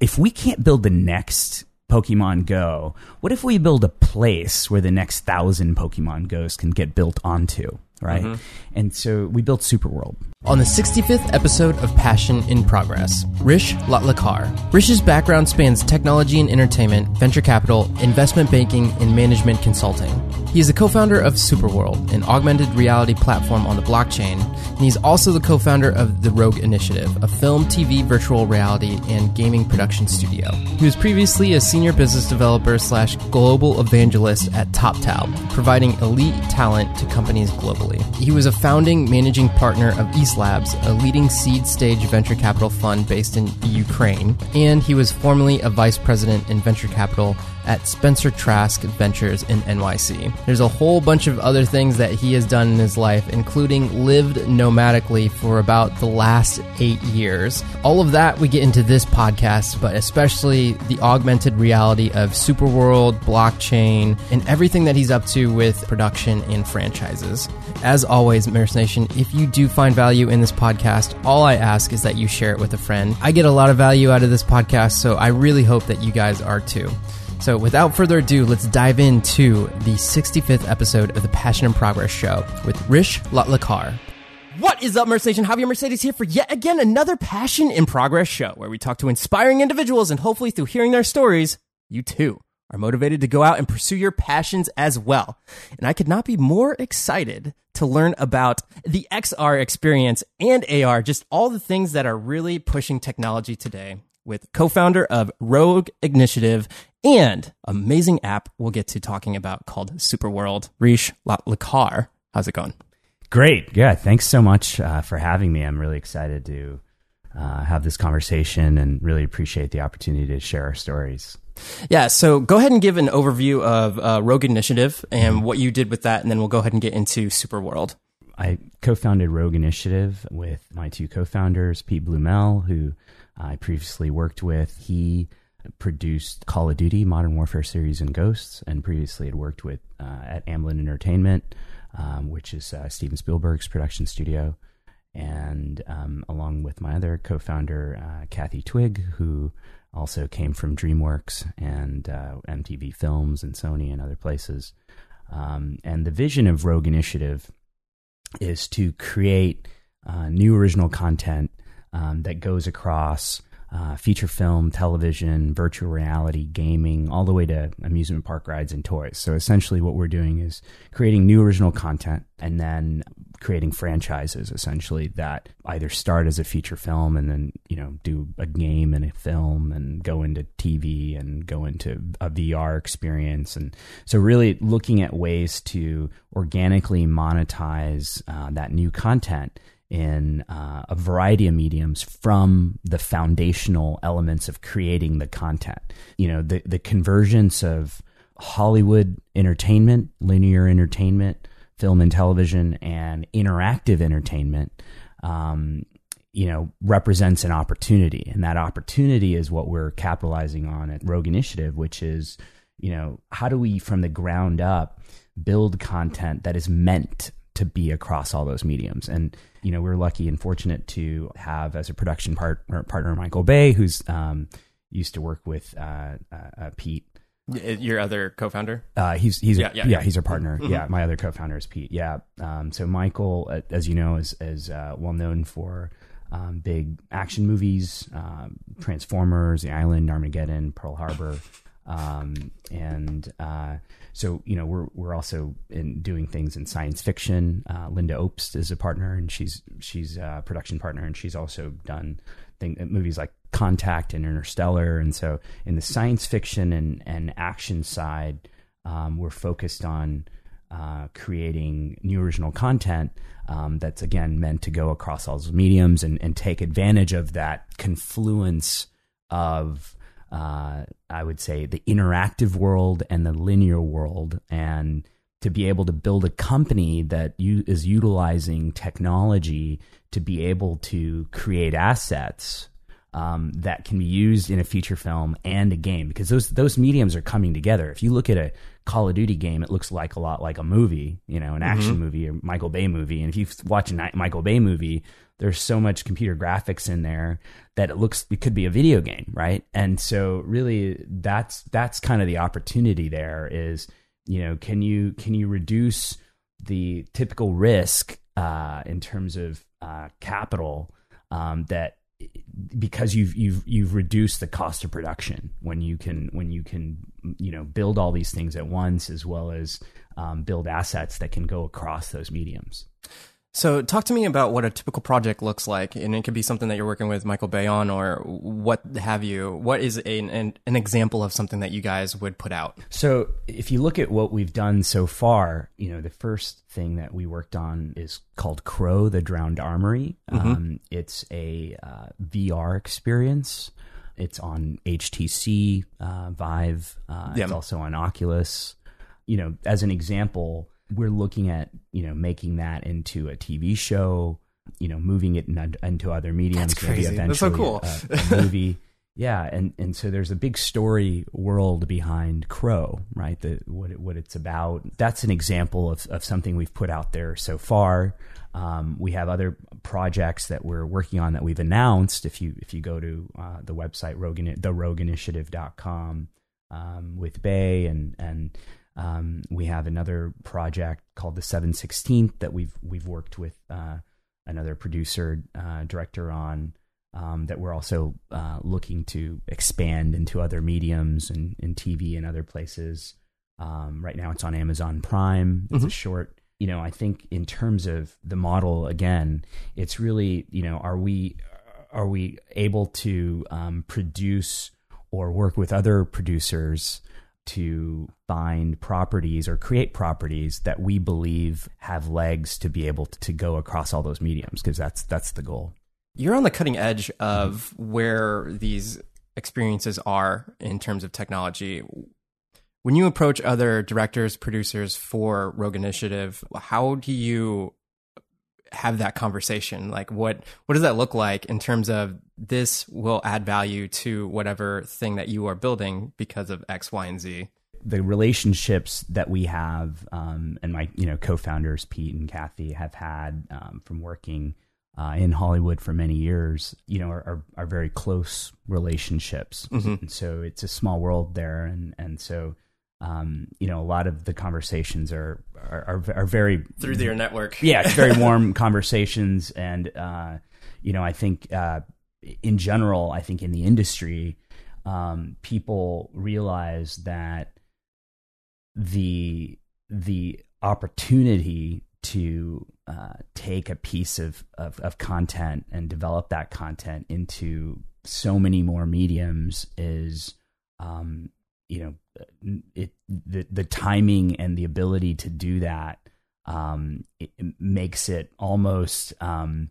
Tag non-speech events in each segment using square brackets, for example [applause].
if we can't build the next Pokemon Go, what if we build a place where the next thousand Pokemon Goes can get built onto? Right. Mm-hmm. And so we built Super World. On the 65th episode of Passion in Progress, Hrish Lotlikar. Hrish's background spans technology and entertainment, venture capital, investment banking, and management consulting. He is the co founder of Superworld, an augmented reality platform on the blockchain, and he's also the co founder of the Rogue Initiative, a film, TV, virtual reality, and gaming production studio. He was previously a senior business developer slash global evangelist at TopTal, providing elite talent to companies globally. He was a founding managing partner of East Labs, a leading seed stage venture capital fund based in Ukraine, and he was formerly a vice president in venture capital at Spencer Trask Ventures in NYC. There's a whole bunch of other things that he has done in his life, including lived nomadically for about the last eight years. All of that we get into this podcast, but especially the augmented reality of Superworld, blockchain, and everything that he's up to with production and franchises. As always, Maris Nation, if you do find value in this podcast, all I ask is that you share it with a friend. I get a lot of value out of this podcast, so I really hope that you guys are too. So, without further ado, let's dive into the 65th episode of the Passion and Progress Show with Hrish Lotlikar. What is up, Merce Nation? Javier Mercedes here for yet again another Passion in Progress show where we talk to inspiring individuals and hopefully through hearing their stories, you too are motivated to go out and pursue your passions as well. And I could not be more excited to learn about the XR experience and AR, just all the things that are really pushing technology today with co-founder of Rogue Initiative and amazing app we'll get to talking about called Superworld, Hrish Latkar. How's it going? Great. Yeah. Thanks so much uh, for having me. I'm really excited to uh, have this conversation and really appreciate the opportunity to share our stories. Yeah, so go ahead and give an overview of uh, Rogue Initiative and what you did with that, and then we'll go ahead and get into Superworld. I co-founded Rogue Initiative with my two co-founders, Pete Blumel, who I previously worked with. He produced Call of Duty, Modern Warfare series, and Ghosts, and previously had worked with uh, at Amblin Entertainment, um, which is uh, Steven Spielberg's production studio, and um, along with my other co-founder, uh, Kathy Twig, who also came from DreamWorks and uh, MTV Films and Sony and other places. Um, and the vision of Rogue Initiative is to create uh, new original content um, that goes across uh, feature film, television, virtual reality, gaming, all the way to amusement park rides and toys. So essentially, what we're doing is creating new original content and then creating franchises essentially that either start as a feature film and then you know do a game and a film and go into TV and go into a VR experience and so really looking at ways to organically monetize uh, that new content in uh, a variety of mediums from the foundational elements of creating the content. You know, the the convergence of Hollywood entertainment, linear entertainment, film and television, and interactive entertainment. Um, you know, represents an opportunity, and that opportunity is what we're capitalizing on at Rogue Initiative, which is, you know, how do we from the ground up build content that is meant to be across all those mediums. And you know, we're lucky and fortunate to have as a production partner, partner Michael Bay, who's um, used to work with uh, uh, uh, Pete. Your other co-founder? Uh, he's he's Yeah, a, yeah, yeah, he's our partner. Mhm. Yeah, my other co-founder is Pete. Yeah. Um, so Michael, as you know, is is uh, well known for um, big action movies, um, Transformers, The Island, Armageddon, Pearl Harbor, um, and uh, so you know we're we're also in doing things in science fiction. Uh, Lynda Obst is a partner, and she's she's a production partner, and she's also done thing, movies like Contact and Interstellar. And so in the science fiction and and action side, um, we're focused on uh, creating new original content um, that's again meant to go across all those mediums and, and take advantage of that confluence of uh, I would say the interactive world and the linear world, and to be able to build a company that u- is utilizing technology to be able to create assets um, that can be used in a feature film and a game because those those mediums are coming together. If you look at a Call of Duty game, it looks like a lot like a movie, you know, an action movie or Michael Bay movie. And if you watch a Michael Bay movie, there's so much computer graphics in there that it looks it could be a video game, right? And so really that's that's kind of the opportunity there is, you know, can you can you reduce the typical risk uh, in terms of uh, capital um, that because you've you've you've reduced the cost of production when you can when you can you know build all these things at once as well as um, build assets that can go across those mediums. So, talk to me about what a typical project looks like, and it could be something that you're working with Michael Bay on, or what have you. What is a, an, an example of something that you guys would put out? So, if you look at what we've done so far, you know, the first thing that we worked on is called Crow: The Drowned Armory. Mm-hmm. Um, it's a uh, VR experience. It's on HTC uh, Vive. Uh, yeah. It's also on Oculus. You know, as an example we're looking at you know making that into a TV show, you know, moving it in, into other mediums. That's crazy. That's so cool. a, a [laughs] movie. Yeah, and and so there's a big story world behind Crow, right? The what it, what it's about. That's an example of of something we've put out there so far. Um, we have other projects that we're working on that we've announced. If you if you go to uh, the website Rogan the rogueinitiative.com um, with Bay and and um, we have another project called the 716th that we've we've worked with uh, another producer uh, director on um, that we're also uh, looking to expand into other mediums and, and TV and other places. Um, right now, it's on Amazon Prime. It's mm-hmm. a short. You know, I think in terms of the model, again, it's really you know, are we are we able to um, produce or work with other producers to find properties or create properties that we believe have legs to be able to go across all those mediums because that's that's the goal. You're on the cutting edge of where these experiences are in terms of technology. When you approach other directors, producers for Rogue Initiative, how do you have that conversation? Like what what does that look like in terms of this will add value to whatever thing that you are building because of X, Y, and Z? The relationships that we have, um, and my you know co-founders Pete and Kathy have had um, from working uh, in Hollywood for many years, you know, are, are, are very close relationships. Mm-hmm. so it's a small world there, and and so um, you know, a lot of the conversations are are, are, are very through their network. [laughs] Yeah, it's very [laughs] warm conversations, and uh, you know, I think uh, in general, I think in the industry, um, people realize that the the opportunity to uh, take a piece of, of, of content and develop that content into so many more mediums is um, you know it the the timing and the ability to do that um, it, it makes it almost um,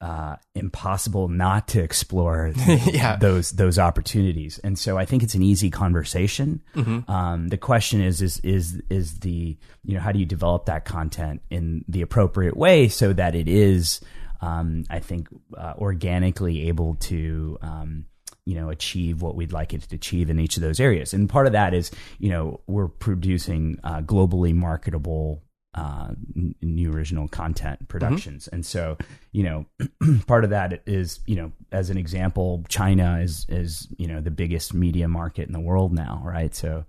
uh, impossible not to explore [laughs] yeah. those those opportunities. And so I think it's an easy conversation. Mm-hmm. Um, the question is is is is the you know how do you develop that content in the appropriate way so that it is um, I think uh, organically able to um, you know achieve what we'd like it to achieve in each of those areas and part of that is you know we're producing uh, globally marketable uh, n- new original content productions mm-hmm. and so you know [clears throat] part of that is you know as an example china is is you know the biggest media market in the world now right so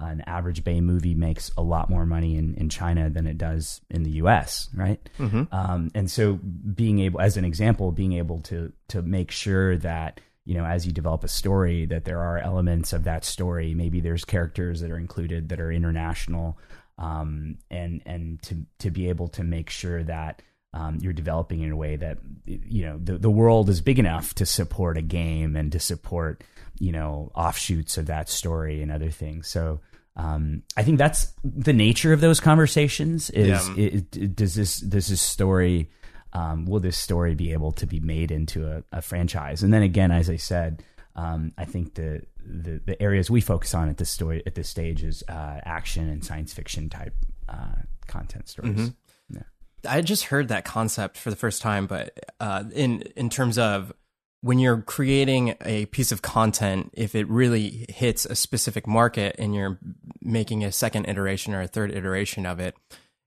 uh, an average Bay movie makes a lot more money in, in China than it does in the U.S. Right, mm-hmm. um, and so being able, as an example, being able to to make sure that you know, as you develop a story, that there are elements of that story. Maybe there's characters that are included that are international, um, and and to to be able to make sure that um, you're developing in a way that you know the the world is big enough to support a game and to support you know offshoots of that story and other things. So. Um, I think that's the nature of those conversations. Is yeah. it, it, does this does this story um, will this story be able to be made into a, a franchise? And then again, as I said, um, I think the, the, the areas we focus on at this story at this stage is uh, action and science fiction type uh, content stories. Mm-hmm. Yeah. I just heard that concept for the first time, but uh, in in terms of when you're creating a piece of content, if it really hits a specific market and you're making a second iteration or a third iteration of it,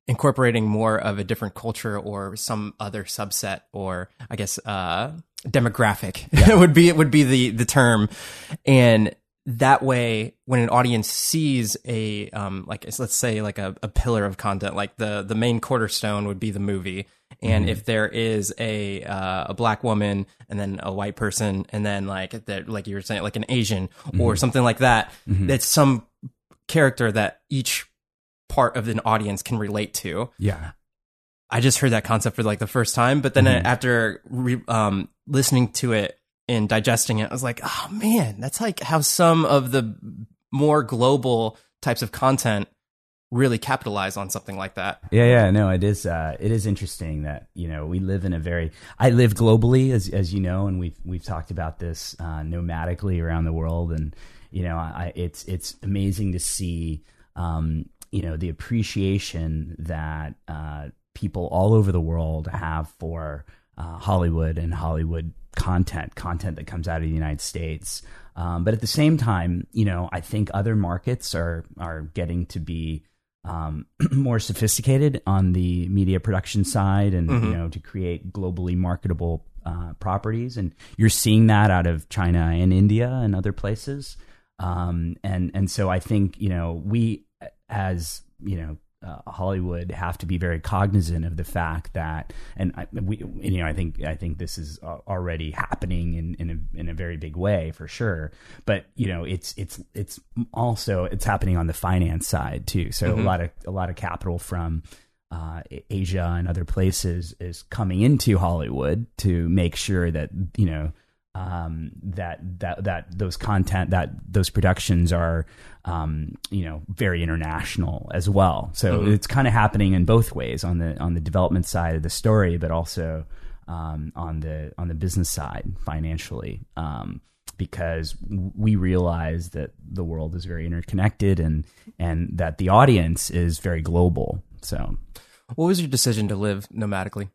incorporating more of a different culture or some other subset or I guess uh, demographic [laughs] yeah. would be it would be the the term, and that way when an audience sees a um like let's say like a, a pillar of content like the the main cornerstone would be the movie and mm-hmm. if there is a uh, a black woman and then a white person and then like that like you were saying like an asian mm-hmm. or something like that mm-hmm. that's some character that each part of an audience can relate to yeah i just heard that concept for like the first time but then mm-hmm. after re- um listening to it and digesting it, I was like, oh man, that's like how some of the more global types of content really capitalize on something like that. Yeah, yeah, no, it is. Uh, it is interesting that you know we live in a very. I live globally, as as you know, and we've we've talked about this uh, nomadically around the world, and you know, I, it's it's amazing to see, um, you know, the appreciation that uh, people all over the world have for uh, Hollywood and Hollywood content, content that comes out of the United States. Um, but at the same time, you know, I think other markets are are getting to be um, [clears throat] more sophisticated on the media production side, and mm-hmm. you know, to create globally marketable uh, properties. And you're seeing that out of China and India and other places. Um, and and so I think you know we as you know uh, Hollywood have to be very cognizant of the fact that, and I, we, you know, I think I think this is already happening in in a, in a very big way for sure. But you know, it's it's it's also it's happening on the finance side too. So mm-hmm. a lot of a lot of capital from uh, Asia and other places is coming into Hollywood to make sure that you know um, that that that those content that those productions are um, you know very international as well. So mm-hmm. it's kind of happening in both ways on the on the development side of the story, but also um, on the on the business side financially. Um, because we realize that the world is very interconnected and and that the audience is very global. So, what was your decision to live nomadically?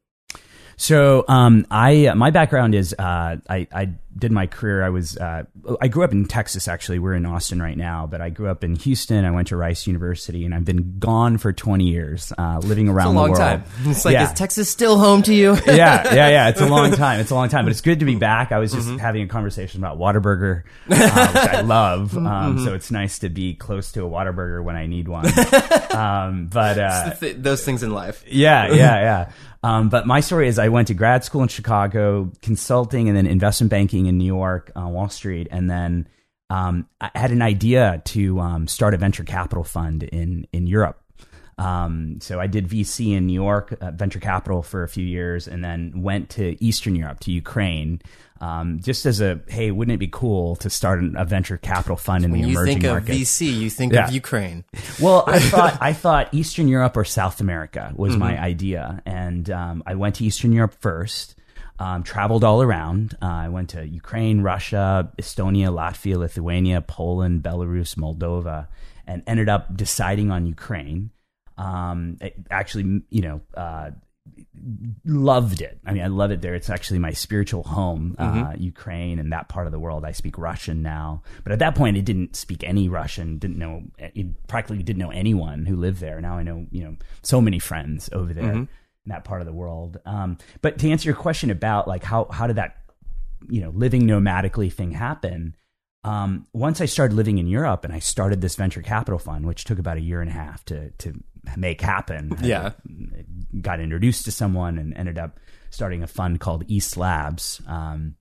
So um, I my background is uh, I, I did my career. I was uh, I grew up in Texas. Actually, we're in Austin right now, but I grew up in Houston. I went to Rice University, and I've been gone for twenty years, uh, living around the world. Time. It's like yeah. is Texas still home to you? [laughs] yeah, yeah, yeah. It's a [laughs] long time. It's a long time, but it's good to be back. I was just mm-hmm. having a conversation about Whataburger, [laughs] uh, which I love. Um, mm-hmm. So it's nice to be close to a Whataburger when I need one. Um, but uh, th- those things in life. Yeah, yeah, yeah. Um, but my story is I went to grad school in Chicago, consulting, and then investment banking in New York, uh, Wall Street, and then um, I had an idea to um, start a venture capital fund in in Europe. Um, so I did VC in New York, uh, venture capital for a few years, and then went to Eastern Europe, to Ukraine, um, just as a hey, wouldn't it be cool to start a venture capital fund in when the emerging markets? You think of VC, you think yeah. of Ukraine. [laughs] Well, I [laughs] thought I thought Eastern Europe or South America was mm-hmm. my idea, and um, I went to Eastern Europe first. Um, traveled all around. Uh, I went to Ukraine, Russia, Estonia, Latvia, Lithuania, Poland, Belarus, Moldova, and ended up deciding on Ukraine. Um, actually, you know, uh, loved it. I mean, I love it there. It's actually my spiritual home, uh, mm-hmm. uh, Ukraine and that part of the world. I speak Russian now, but at that point, I didn't speak any Russian. Didn't know, practically didn't know anyone who lived there. Now I know, you know, so many friends over there mm-hmm. in that part of the world. Um, but to answer your question about like how how did that, you know, living nomadically thing happen? Um, once I started living in Europe and I started this venture capital fund, which took about a year and a half to to make happen. Yeah, got introduced to someone and ended up starting a fund called East Labs. Um,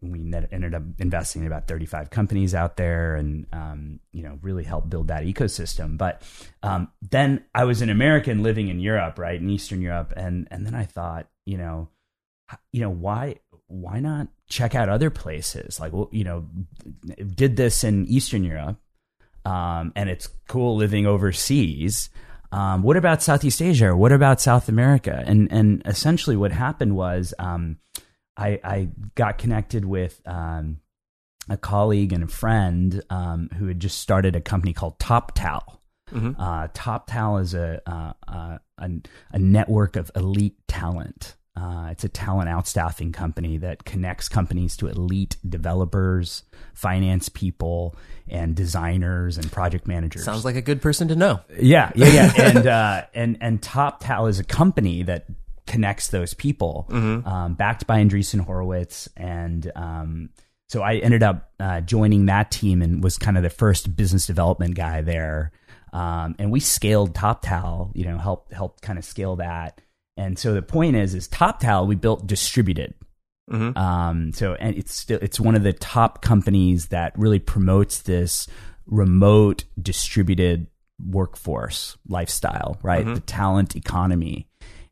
we ended up investing in about 35 companies out there and um, you know really helped build that ecosystem but um, then i was an american living in europe right in eastern europe and and then i thought you know you know why why not check out other places like you know did this in eastern europe um, and it's cool living overseas um, what about Southeast Asia? What about South America? And and essentially, what happened was um, I, I got connected with um, a colleague and a friend um, who had just started a company called TopTal. Mm-hmm. Uh, TopTal is a, uh, uh, a, a network of elite talent Uh, it's a talent outstaffing company that connects companies to elite developers, finance people, and designers and project managers. Sounds like a good person to know. Yeah, yeah, yeah. [laughs] and uh, and and TopTal is a company that connects those people, um, backed by Andreessen Horowitz, and um, so I ended up uh, joining that team and was kind of the first business development guy there. Um, and we scaled TopTal, you know, helped helped kind of scale that. And so the point is, is TopTal we built distributed. Um, so and it's still it's one of the top companies that really promotes this remote distributed workforce lifestyle, right? The talent economy,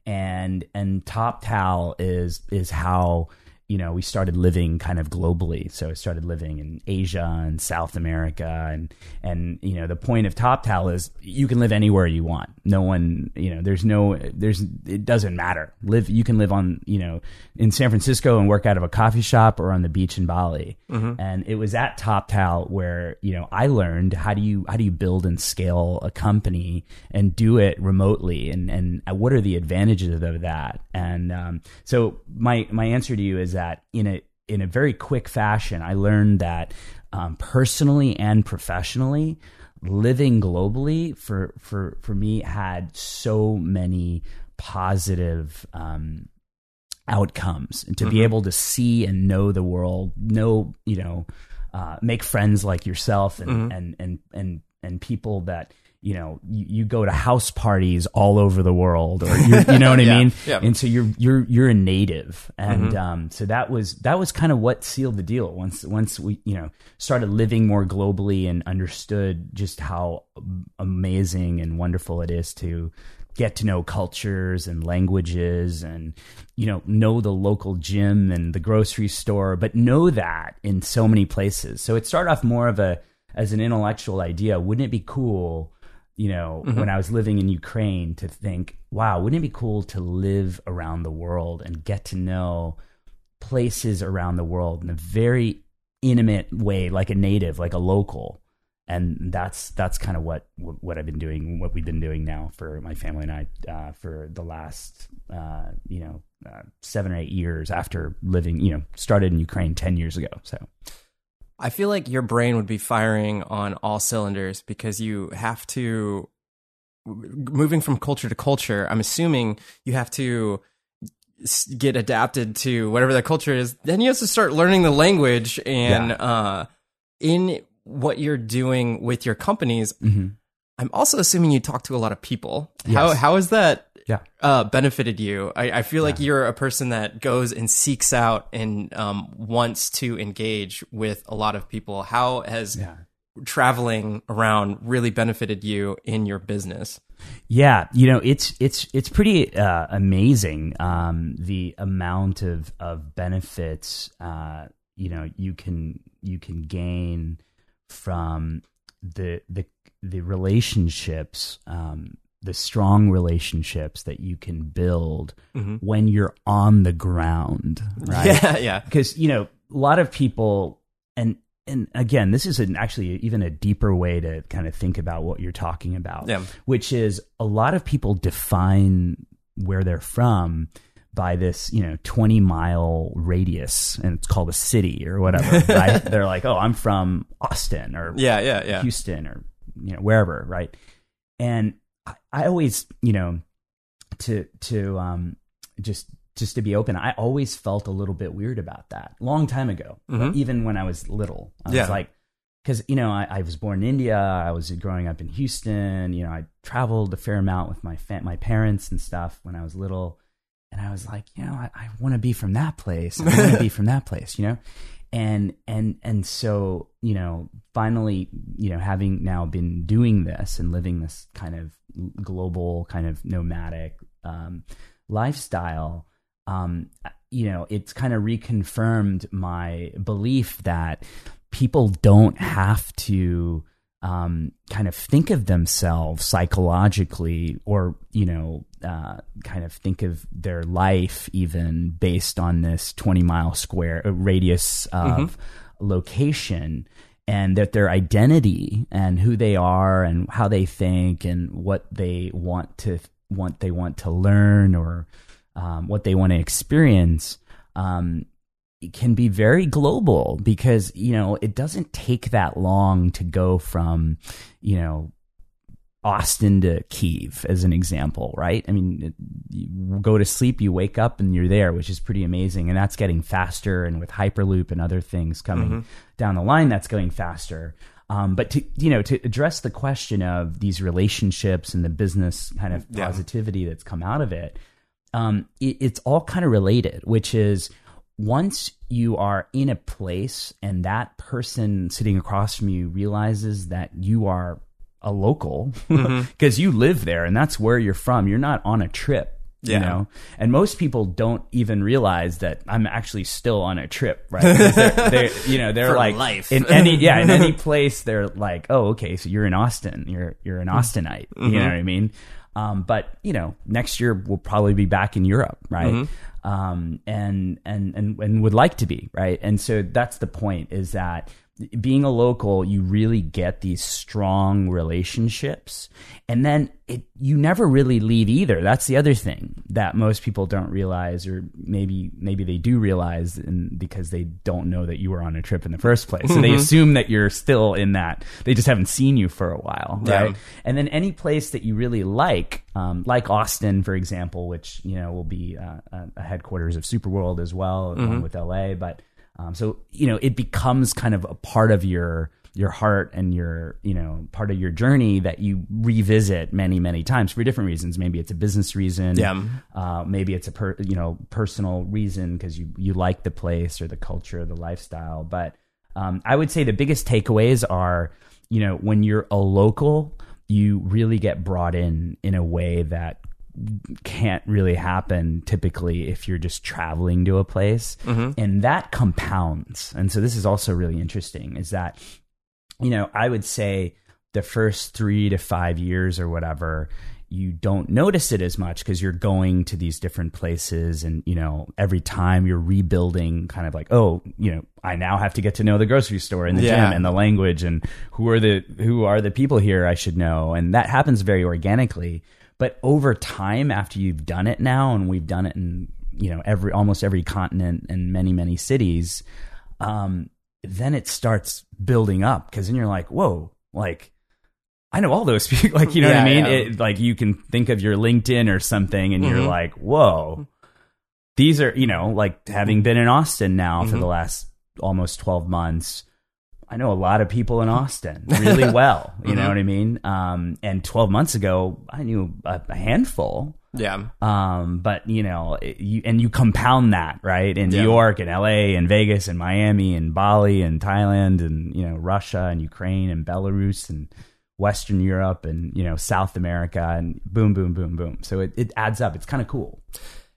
and and TopTal is is how you know we started living kind of globally. So I started living in Asia and South America, and and you know the point of TopTal is you can live anywhere you want. No one, you know, there's no there's it doesn't matter. Live you can live on you know in San Francisco and work out of a coffee shop or on the beach in Bali. And it was at TopTal where you know I learned how do you how do you build and scale a company and do it remotely and and what are the advantages of that. And um, so my my answer to you is that in a in a very quick fashion, I learned that um, personally and professionally, living globally for for for me had so many positive um, outcomes. And to be able to see and know the world know you know uh, make friends like yourself and and and and and people that you know you, you go to house parties all over the world or you're, you know what [laughs] i Yeah, mean? yeah. and so you're you're you're a native. And um, so that was that was kind of what sealed the deal. Once once we you know started living more globally and understood just how amazing and wonderful it is to get to know cultures and languages and you know know the local gym and the grocery store but know that in so many places. So it started off more of a as an intellectual idea wouldn't it be cool you know when i was living in ukraine to think wow wouldn't it be cool to live around the world and get to know places around the world in a very intimate way like a native like a local and that's that's kind of what what I've been doing, what we've been doing now for my family and I uh, for the last uh, you know uh, seven or eight years after living, you know, started in Ukraine ten years ago. So I feel like your brain would be firing on all cylinders because you have to moving from culture to culture. I'm assuming you have to get adapted to whatever that culture is. Then you have to start learning the language and Yeah. uh in what you're doing with your companies. I'm also assuming you talk to a lot of people. How Yes. how has that yeah, uh, benefited you? I, I feel like you're a person that goes and seeks out and um, wants to engage with a lot of people. How has yeah. traveling around really benefited you in your business? Yeah, you know it's it's it's pretty uh, amazing um, the amount of of benefits uh, you know you can you can gain from the the the relationships um, the strong relationships that you can build mm-hmm. when you're on the ground [laughs] right Yeah, yeah. because you know a lot of people and and again this is an actually even a deeper way to kind of think about what you're talking about Yeah. which is a lot of people define where they're from by this you know 20 mile radius and it's called a city or whatever [laughs] right they're like oh i'm from austin or Yeah, yeah, yeah. Houston or you know wherever, right? And I, I always, you know, to to um just just to be open, I always felt a little bit weird about that. Long time ago, even when I was little, I Yeah. was like, because you know I, I was born in India, I was growing up in Houston. You know, I traveled a fair amount with my fa- my parents and stuff when I was little, and I was like, you know, I, I want to be from that place. I want to [laughs] be from that place. You know, and and and so you know finally you know having now been doing this and living this kind of global kind of nomadic um, lifestyle um, you know it's kind of reconfirmed my belief that people don't have to um, kind of think of themselves psychologically or you know uh, kind of think of their life even based on this 20 mile square uh, radius of location and that their identity and who they are and how they think and what they want to want they want to learn or um, what they want to experience, um, can be very global because you know it doesn't take that long to go from you know Austin to Kiev as an example, right? I mean, you go to sleep, you wake up, and you're there, which is pretty amazing. And that's getting faster. And with Hyperloop and other things coming mm-hmm. down the line, that's going faster. Um, but to you know, to address the question of these relationships and the business kind of positivity yeah. that's come out of it, um, it, it's all kind of related. Which is once you are in a place and that person sitting across from you realizes that you are a local because mm-hmm. [laughs] you live there and that's where you're from. You're not on a trip. Yeah. You know, and most people don't even realize that I'm actually still on a trip, right? They're, [laughs] they're, you know, they're like life. in any [laughs] yeah in any place. They're like, oh, okay, so you're in Austin. You're you're an Austinite. Mm-hmm. You know what I mean? Um, but you know, next year we'll probably be back in Europe, right? Mm-hmm. Um, and and and and would like to be, right? And so that's the point: is that being a local, you really get these strong relationships. And then it, you never really leave either. That's the other thing that most people don't realize, or maybe, maybe they do realize and because they don't know that you were on a trip in the first place. So they mm-hmm. assume that you're still in that. They just haven't seen you for a while. Right. Yeah. And then any place that you really like, um, like Austin, for example, which, you know, will be uh, a headquarters of Superworld as well, mm-hmm. along with LA. But, um, so you know, it becomes kind of a part of your your heart and your you know part of your journey that you revisit many many times for different reasons. Maybe it's a business reason. Yeah. Uh, maybe it's a per, you know personal reason because you you like the place or the culture, or the lifestyle. But um, I would say the biggest takeaways are you know when you're a local, you really get brought in in a way that can't really happen typically if you're just traveling to a place mm-hmm. and that compounds and so this is also really interesting is that you know i would say the first 3 to 5 years or whatever you don't notice it as much because you're going to these different places and you know every time you're rebuilding kind of like oh you know i now have to get to know the grocery store and the yeah. gym and the language and who are the who are the people here i should know and that happens very organically but over time, after you've done it now, and we've done it in you know every almost every continent and many many cities, um, then it starts building up because then you're like, whoa, like I know all those [laughs] people. Like you know yeah, what I mean? Yeah. It, like you can think of your LinkedIn or something, and mm-hmm. you're like, whoa. These are, you know, like having been in Austin now mm-hmm. for the last almost 12 months, I know a lot of people in Austin really [laughs] well. You mm-hmm. know what I mean? Um, and 12 months ago, I knew a, a handful. Yeah. Um, but you know, you, and you compound that right in New York and L.A. and Vegas and Miami and Bali and Thailand and you know Russia and Ukraine and Belarus and Western Europe and you know South America and boom, boom, boom, boom. So it, it adds up. It's kind of cool.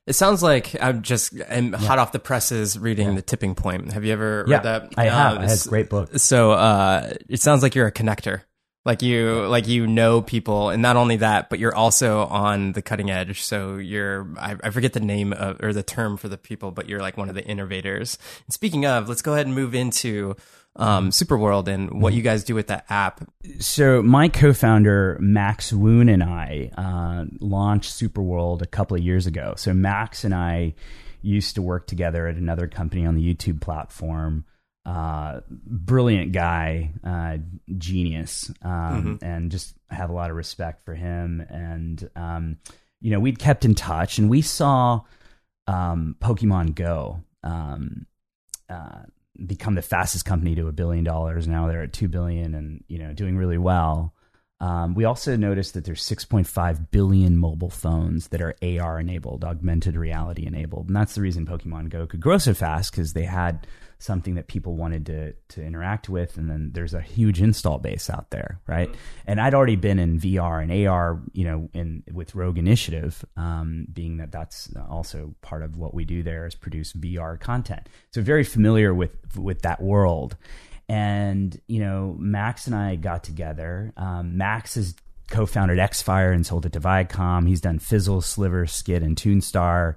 It sounds like I'm just I'm yeah. hot off the presses reading yeah. The Tipping Point. Have you ever yeah, read that? I have. Um, it's a great book. So uh, it sounds like you're a connector. Like you, like you know people, and not only that, but you're also on the cutting edge. So you're, I, I forget the name of or the term for the people, but you're like one of the innovators. And speaking of, let's go ahead and move into um, Superworld and what you guys do with that app. So my co-founder Max Woon and I uh, launched Superworld a couple of years ago. So Max and I used to work together at another company on the YouTube platform. Uh, brilliant guy, uh, genius, um, mm-hmm. and just have a lot of respect for him. And um, you know, we'd kept in touch, and we saw um, Pokemon Go um, uh, become the fastest company to a billion dollars. Now they're at two billion and you know doing really well. Um, we also noticed that there's 6.5 billion mobile phones that are AR enabled, augmented reality enabled, and that's the reason Pokemon Go could grow so fast because they had something that people wanted to to interact with. And then there's a huge install base out there right? Mm-hmm. and i'd already been in vr and ar you know in with rogue initiative um, being that that's also part of what we do there is produce vr content. So very familiar with with that world. And you know max and i got together. Um, max has co-founded xfire and sold it to viacom. He's done fizzle sliver skid and toonstar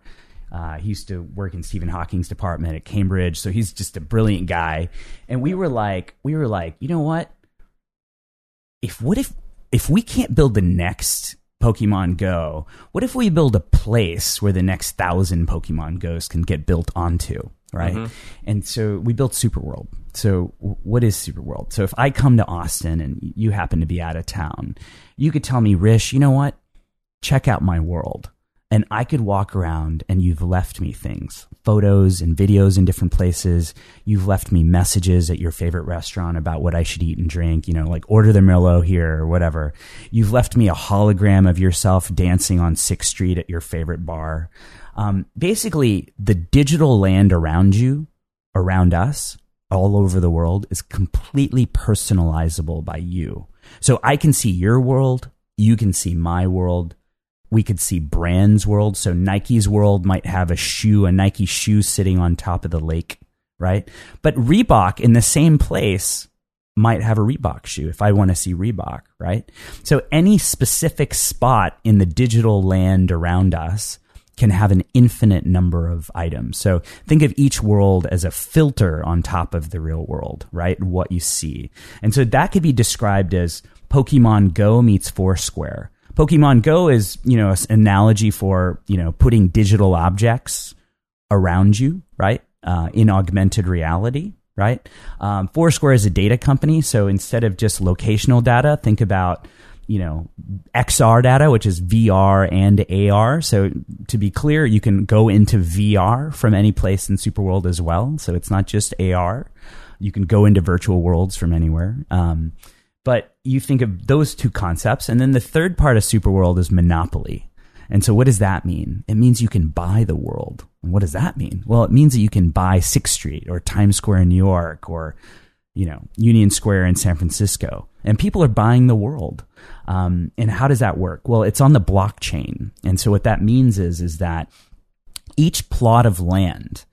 uh, he used to work in Stephen Hawking's department at Cambridge, so he's just a brilliant guy. And we were like, we were like, you know what? If what if if we can't build the next Pokemon Go. What if we build a place where the next thousand Pokemon Goes can get built onto? Right. Mm-hmm. And so we built Superworld. So w- what is Superworld? So if I come to Austin and you happen to be out of town, you could tell me, Hrish, you know what? Check out my world. And I could walk around and you've left me things, photos and videos in different places. You've left me messages at your favorite restaurant about what I should eat and drink, you know, like order the Merlot here or whatever. You've left me a hologram of yourself dancing on 6th Street at your favorite bar. Um, basically, the digital land around you, around us, all over the world is completely personalizable by you. So I can see your world, you can see my world. We could see brands world. So Nike's world might have a shoe, a Nike shoe sitting on top of the lake, right? But Reebok in the same place might have a Reebok shoe if I want to see Reebok, right? So any specific spot in the digital land around us can have an infinite number of items. So think of each world as a filter on top of the real world, right? What you see. And so that could be described as Pokemon Go meets Foursquare. Pokemon Go is, you know, an analogy for, you know, putting digital objects around you, right? Uh, in augmented reality, right? Um, Foursquare is a data company. So instead of just locational data, think about, you know, XR data, which is VR and AR. So to be clear, you can go into VR from any place in Superworld as well. So it's not just AR. You can go into virtual worlds from anywhere. Um, but you think of those two concepts. And then the third part of Superworld is monopoly. And so what does that mean? It means you can buy the world. And what does that mean? Well, it means that you can buy 6th Street or Times Square in New York or, you know, Union Square in San Francisco. And people are buying the world. Um, and how does that work? Well, it's on the blockchain. And so what that means is, is that each plot of land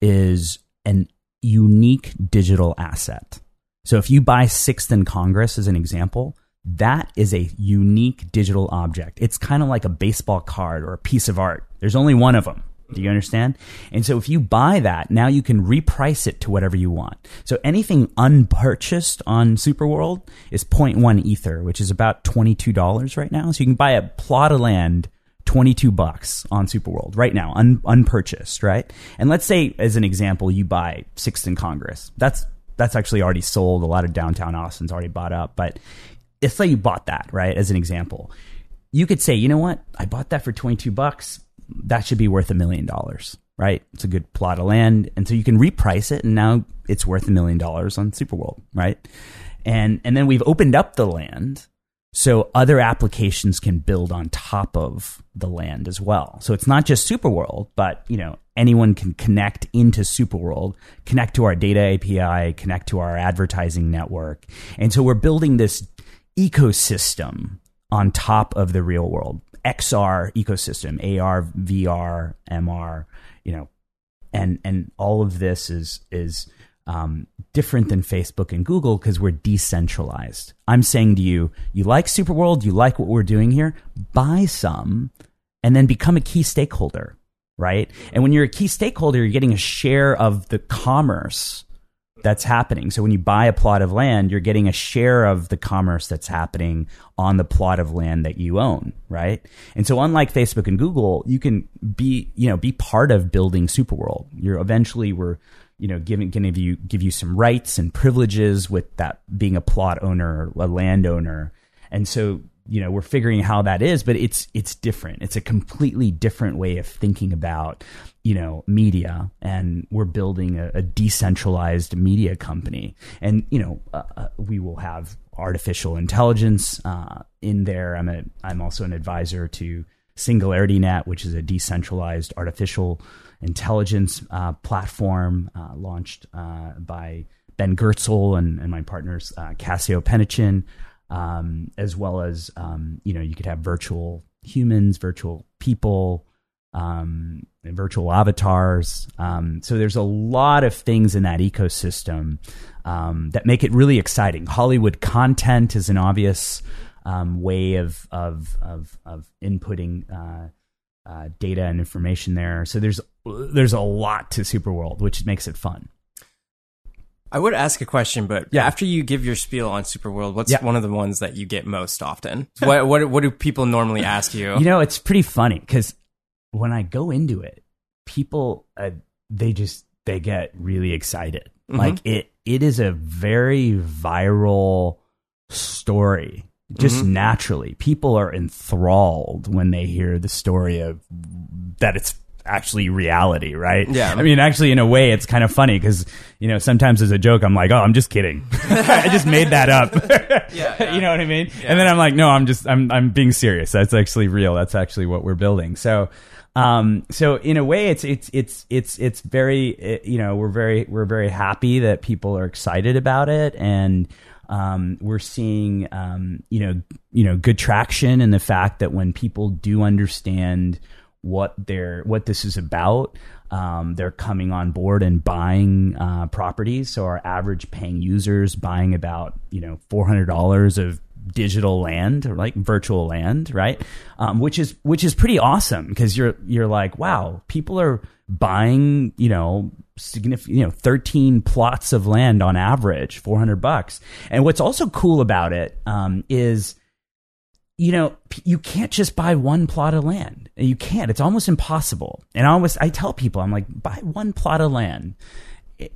is an unique digital asset. So if you buy Sixth and Congress as an example, that is a unique digital object. It's kind of like a baseball card or a piece of art. There's only one of them. Do you understand? And so if you buy that, now you can reprice it to whatever you want. So anything unpurchased on Superworld is 0.1 ether, which is about $22 right now. So you can buy a plot of land 22 bucks on Superworld right now, un- unpurchased, right? And let's say as an example you buy 6th in Congress. That's that's actually already sold. A lot of downtown Austin's already bought up, but let's say you bought that, right? As an example, you could say, you know what? I bought that for 22 bucks. That should be worth a million dollars, right? It's a good plot of land. And so you can reprice it and now it's worth a million dollars on Superworld, right? And, and then we've opened up the land so other applications can build on top of the land as well. So it's not just Superworld, but you know, anyone can connect into Superworld, connect to our data API, connect to our advertising network. And so we're building this ecosystem on top of the real world. XR ecosystem, AR, VR, MR, you know, and and all of this is is um, different than Facebook and Google because we're decentralized. I'm saying to you, you like Superworld, you like what we're doing here, buy some and then become a key stakeholder, right? And when you're a key stakeholder, you're getting a share of the commerce that's happening. So when you buy a plot of land, you're getting a share of the commerce that's happening on the plot of land that you own, right? And so unlike Facebook and Google, you can be, you know, be part of building Superworld. You're eventually we're you know, giving give you give you some rights and privileges with that being a plot owner, a landowner, and so you know we're figuring how that is, but it's it's different. It's a completely different way of thinking about you know media, and we're building a, a decentralized media company, and you know uh, uh we will have artificial intelligence uh, in there. I'm a I'm also an advisor to Singularity Net, which is a decentralized artificial intelligence uh, platform uh, launched uh, by Ben Goertzel and, and my partners uh, Cassio Pennachin, um, as well as um, you know you could have virtual humans, virtual people, um, virtual avatars. Um, so there's a lot of things in that ecosystem um, that make it really exciting. Hollywood content is an obvious um, way of of of, of inputting. Uh, uh, data and information there. So there's there's a lot to Superworld, which makes it fun. I would ask a question, but Yeah. after you give your spiel on Superworld, what's Yeah. one of the ones that you get most often? [laughs] what what what do people normally ask you? You know, it's pretty funny because when I go into it, people uh, they just they get really excited. Mhm. Like it, it is a very viral story. Just Mhm. naturally, people are enthralled when they hear the story of that it's actually reality, right? Yeah. I mean, actually, in a way, it's kind of funny because you know sometimes as a joke, I'm like, "Oh, I'm just kidding. [laughs] I just made that up." [laughs] Yeah, yeah. [laughs] you know what I mean? Yeah. And then I'm like, "No, I'm just I'm I'm being serious. That's actually real. That's actually what we're building." So. Um, so in a way, it's it's it's it's it's very it, you know we're very we're very happy that people are excited about it, and um, we're seeing um, you know you know good traction in the fact that when people do understand what they're what this is about, um, they're coming on board and buying uh, properties. So our average paying users buying about you know four hundred dollars of digital land or like virtual land, right? Um, which is which is pretty awesome because you're you're like, wow, people are buying, you know, significant, you know, 13 plots of land on average, 400 bucks. And what's also cool about it um, is, you know, you can't just buy one plot of land. You can't. It's almost impossible. And I always I tell people, I'm like, buy one plot of land.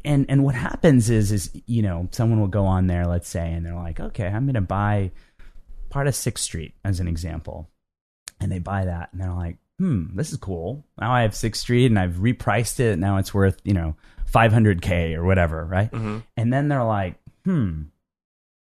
And and what happens is is you know someone will go on there, let's say, and they're like, okay, I'm going to buy part of Sixth Street as an example, and they buy that, and they're like, hmm, this is cool. Now I have Sixth Street, and I've repriced it. Now it's worth you know 500k or whatever, right? Mhm. And then they're like, hmm,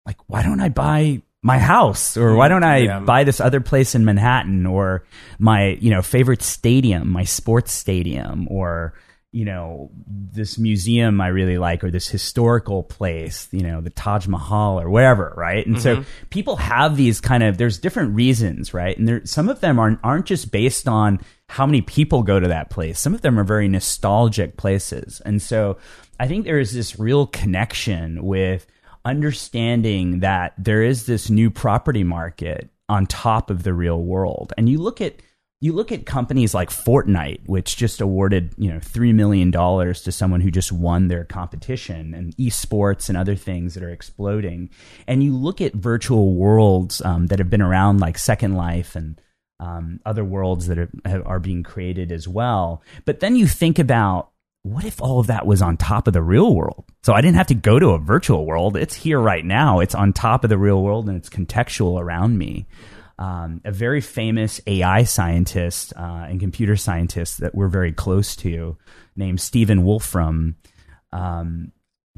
like why don't I buy my house or why don't I Yeah. buy this other place in Manhattan or my you know favorite stadium, my sports stadium or you know this museum I really like or this historical place, you know the Taj Mahal or wherever, right? And so mm-hmm. people have these kind of there's different reasons, right? And there some of them aren't aren't just based on how many people go to that place. Some of them are very nostalgic places. And so I think there is this real connection with understanding that there is this new property market on top of the real world. And you look at you look at companies like Fortnite, which just awarded you know three million dollars to someone who just won their competition, and esports and other things that are exploding. And you look at virtual worlds um, that have been around, like Second Life and um, other worlds that are, are being created as well. But then you think about what if all of that was on top of the real world? So I didn't have to go to a virtual world. It's here right now. It's on top of the real world and it's contextual around me. Um, a very famous AI scientist uh, and computer scientist that we're very close to, named Stephen Wolfram, um,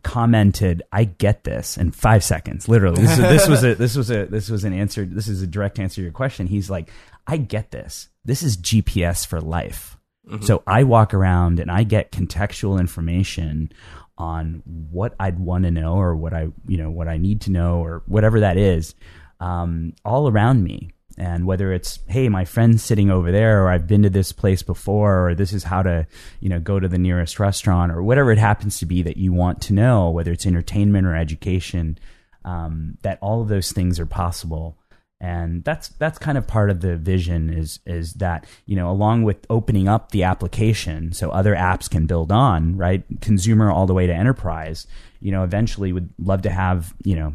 commented, "I get this." In five seconds, literally. This, this was a this was a this was an answer. This is a direct answer to your question. He's like, "I get this. This is GPS for life." So I walk around and I get contextual information on what I'd want to know or what I you know what I need to know or whatever that is um, all around me. And whether it's hey, my friend's sitting over there, or I've been to this place before, or this is how to you know go to the nearest restaurant, or whatever it happens to be that you want to know, whether it's entertainment or education, um, that all of those things are possible and that's that's kind of part of the vision is is that you know along with opening up the application so other apps can build on right consumer all the way to enterprise you know eventually would love to have you know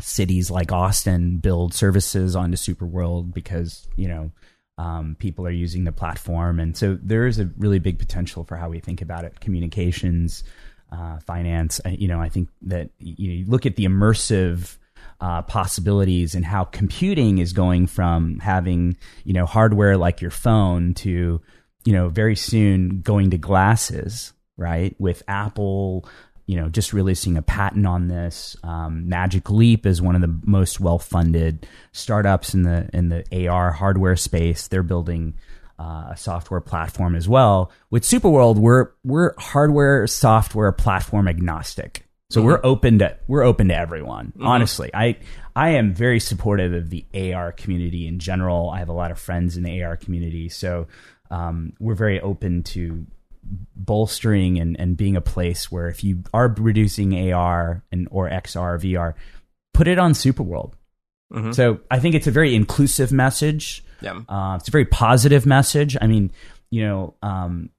cities like Austin build services onto Superworld because you know um, people are using the platform, and so there is a really big potential for how we think about it. Communications, uh, finance. uh, You know, I think that you, know, you look at the immersive uh, possibilities and how computing is going from having you know hardware like your phone to you know very soon going to glasses, right? With Apple you know, just releasing a patent on this. Um, Magic Leap is one of the most well-funded startups in the in the AR hardware space. They're building uh, a software platform as well. With Superworld, we're we're hardware, software, platform agnostic. So we're open to we're open to everyone. Honestly, I I am very supportive of the AR community in general. I have a lot of friends in the AR community, so um, we're very open to bolstering and, and being a place where if you are reducing AR and or XR VR, put it on Superworld. Mhm. So I think it's a very inclusive message. Yeah. Uh, it's a very positive message. I mean, you know, um,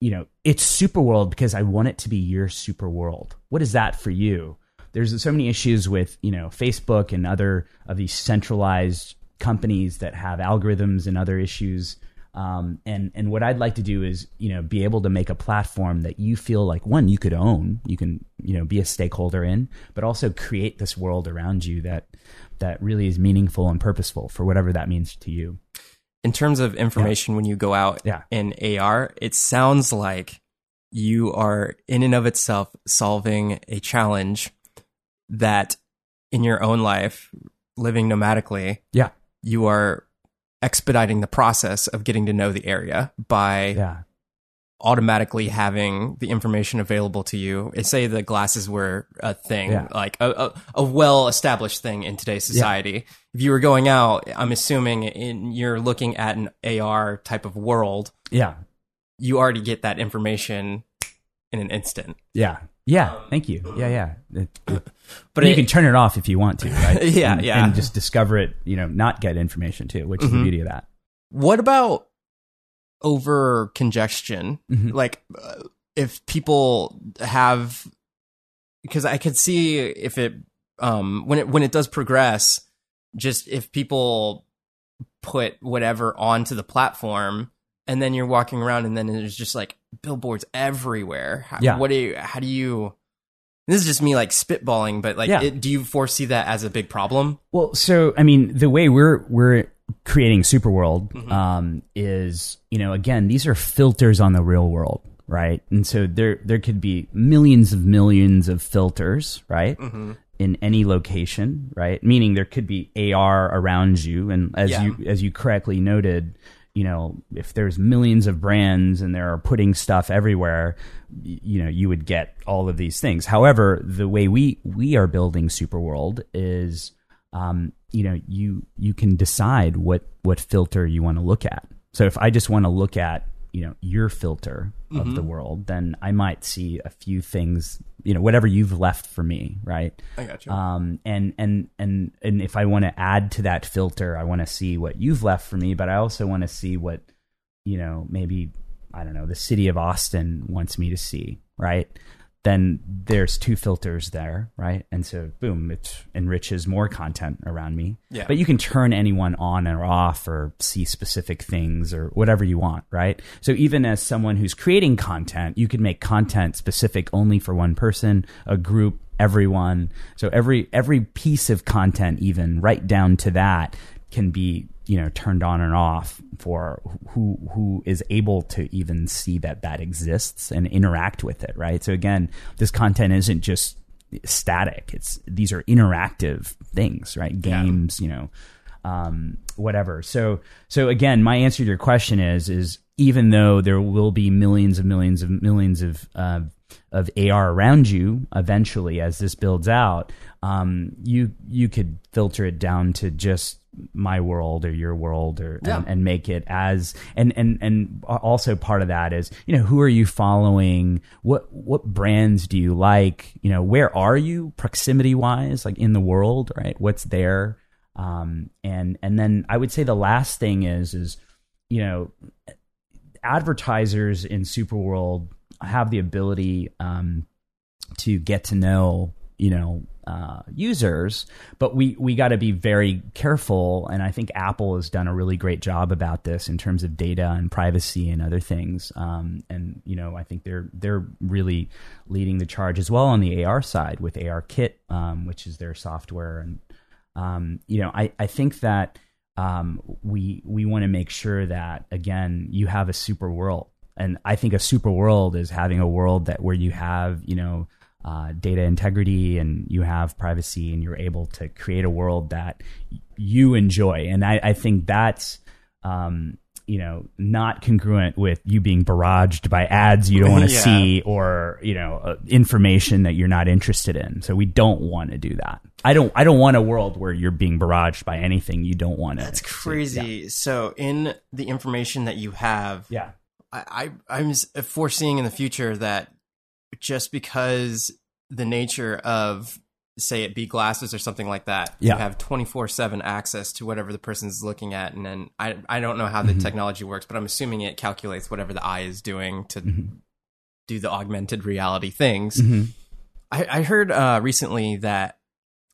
you know, it's Superworld because I want it to be your Superworld. What is that for you? There's so many issues with, you know, Facebook and other of these centralized companies that have algorithms and other issues. Um, and and what I'd like to do is you know be able to make a platform that you feel like one you could own, you can you know be a stakeholder in, but also create this world around you that that really is meaningful and purposeful for whatever that means to you. In terms of information, yeah. when you go out yeah. in AR, it sounds like you are in and of itself solving a challenge that in your own life, living nomadically, yeah, you are expediting the process of getting to know the area by yeah. automatically having the information available to you. Say the glasses were a thing, Yeah. like a, a, a well established thing in today's society. If you were going out, I'm assuming in, you're looking at an AR type of world, Yeah. you already get that information in an instant. Yeah. Yeah. Thank you. Yeah. Yeah. It- it- [clears throat] But you it- can turn it off if you want to, right? [laughs] Yeah, And- yeah. And just discover it, you know, not get information too, which is the Mhm. beauty of that. What about over congestion? Mhm. Like, uh, if people have, because I could see if it, um, when it when it does progress, just if people put whatever onto the platform, and then you're walking around, and then there's just like billboards everywhere. How, Yeah. What do you? How do you? This is just me like spitballing, but like, Yeah. it, do you foresee that as a big problem? Well, so I mean, the way we're we're creating Superworld Mhm. um, is, you know, again, these are filters on the real world, right? And so there there could be millions of millions of filters, right? Mm-hmm. in any location, right? Meaning there could be AR around you, and as Yeah. you as you correctly noted, you know, if there's millions of brands and they're putting stuff everywhere, you know, you would get all of these things. However, the way we we are building Superworld is, um, you know, you you can decide what what filter you want to look at. So if I just want to look at you know your filter of the world, then I might see a few things, you know, whatever you've left for me, right? I got you. um, and and and and if I want to add to that filter, I want to see what you've left for me, but I also want to see what you know maybe I don't know the city of Austin wants me to see, right? Then there's two filters there, right? And so boom, it enriches more content around me. Yeah. But you can turn anyone on or off or see specific things or whatever you want, right? So even as someone who's creating content, you can make content specific only for one person, a group, everyone. So every every piece of content even right down to that can be, you know, turned on and off for who who is able to even see that that exists and interact with it, right? So again, this content isn't just static. It's these are interactive things, right? Yeah. Games, you know, um, whatever. So, so again, my answer to your question is, is even though there will be millions of millions of millions of, uh, of AR around you eventually as this builds out, um, you, you could filter it down to just my world or your world or, Yeah. and, and make it as, and, and, and also part of that is, you know, who are you following? What, what brands do you like? You know, where are you proximity wise, like in the world, right? What's there? um, and and then I would say the last thing is is you know advertisers in Superworld have the ability um, to get to know you know uh, users, but we we got to be very careful. And I think Apple has done a really great job about this in terms of data and privacy and other things. Um, and you know I think they're they're really leading the charge as well on the AR side with ARKit, um, which is their software and um, you know, I, I think that um, we we want to make sure that again you have a super world, and I think a super world is having a world that where you have you know uh, data integrity and you have privacy, and you're able to create a world that you enjoy, and I, I think that's. Um, you know, not congruent with you being barraged by ads you don't want to [laughs] Yeah. see or you know uh, information that you're not interested in. So we don't want to do that. I don't. I don't want a world where you're being barraged by anything you don't want to. That's crazy. So, in the information that you have, Yeah. I, I I'm foreseeing in the future that just because the nature of say it be glasses or something like that. Yeah. You have 24/7 access to whatever the person's looking at and then I I don't know how the technology works, but I'm assuming it calculates whatever the eye is doing to do the augmented reality things. Mhm. I, I heard uh, recently that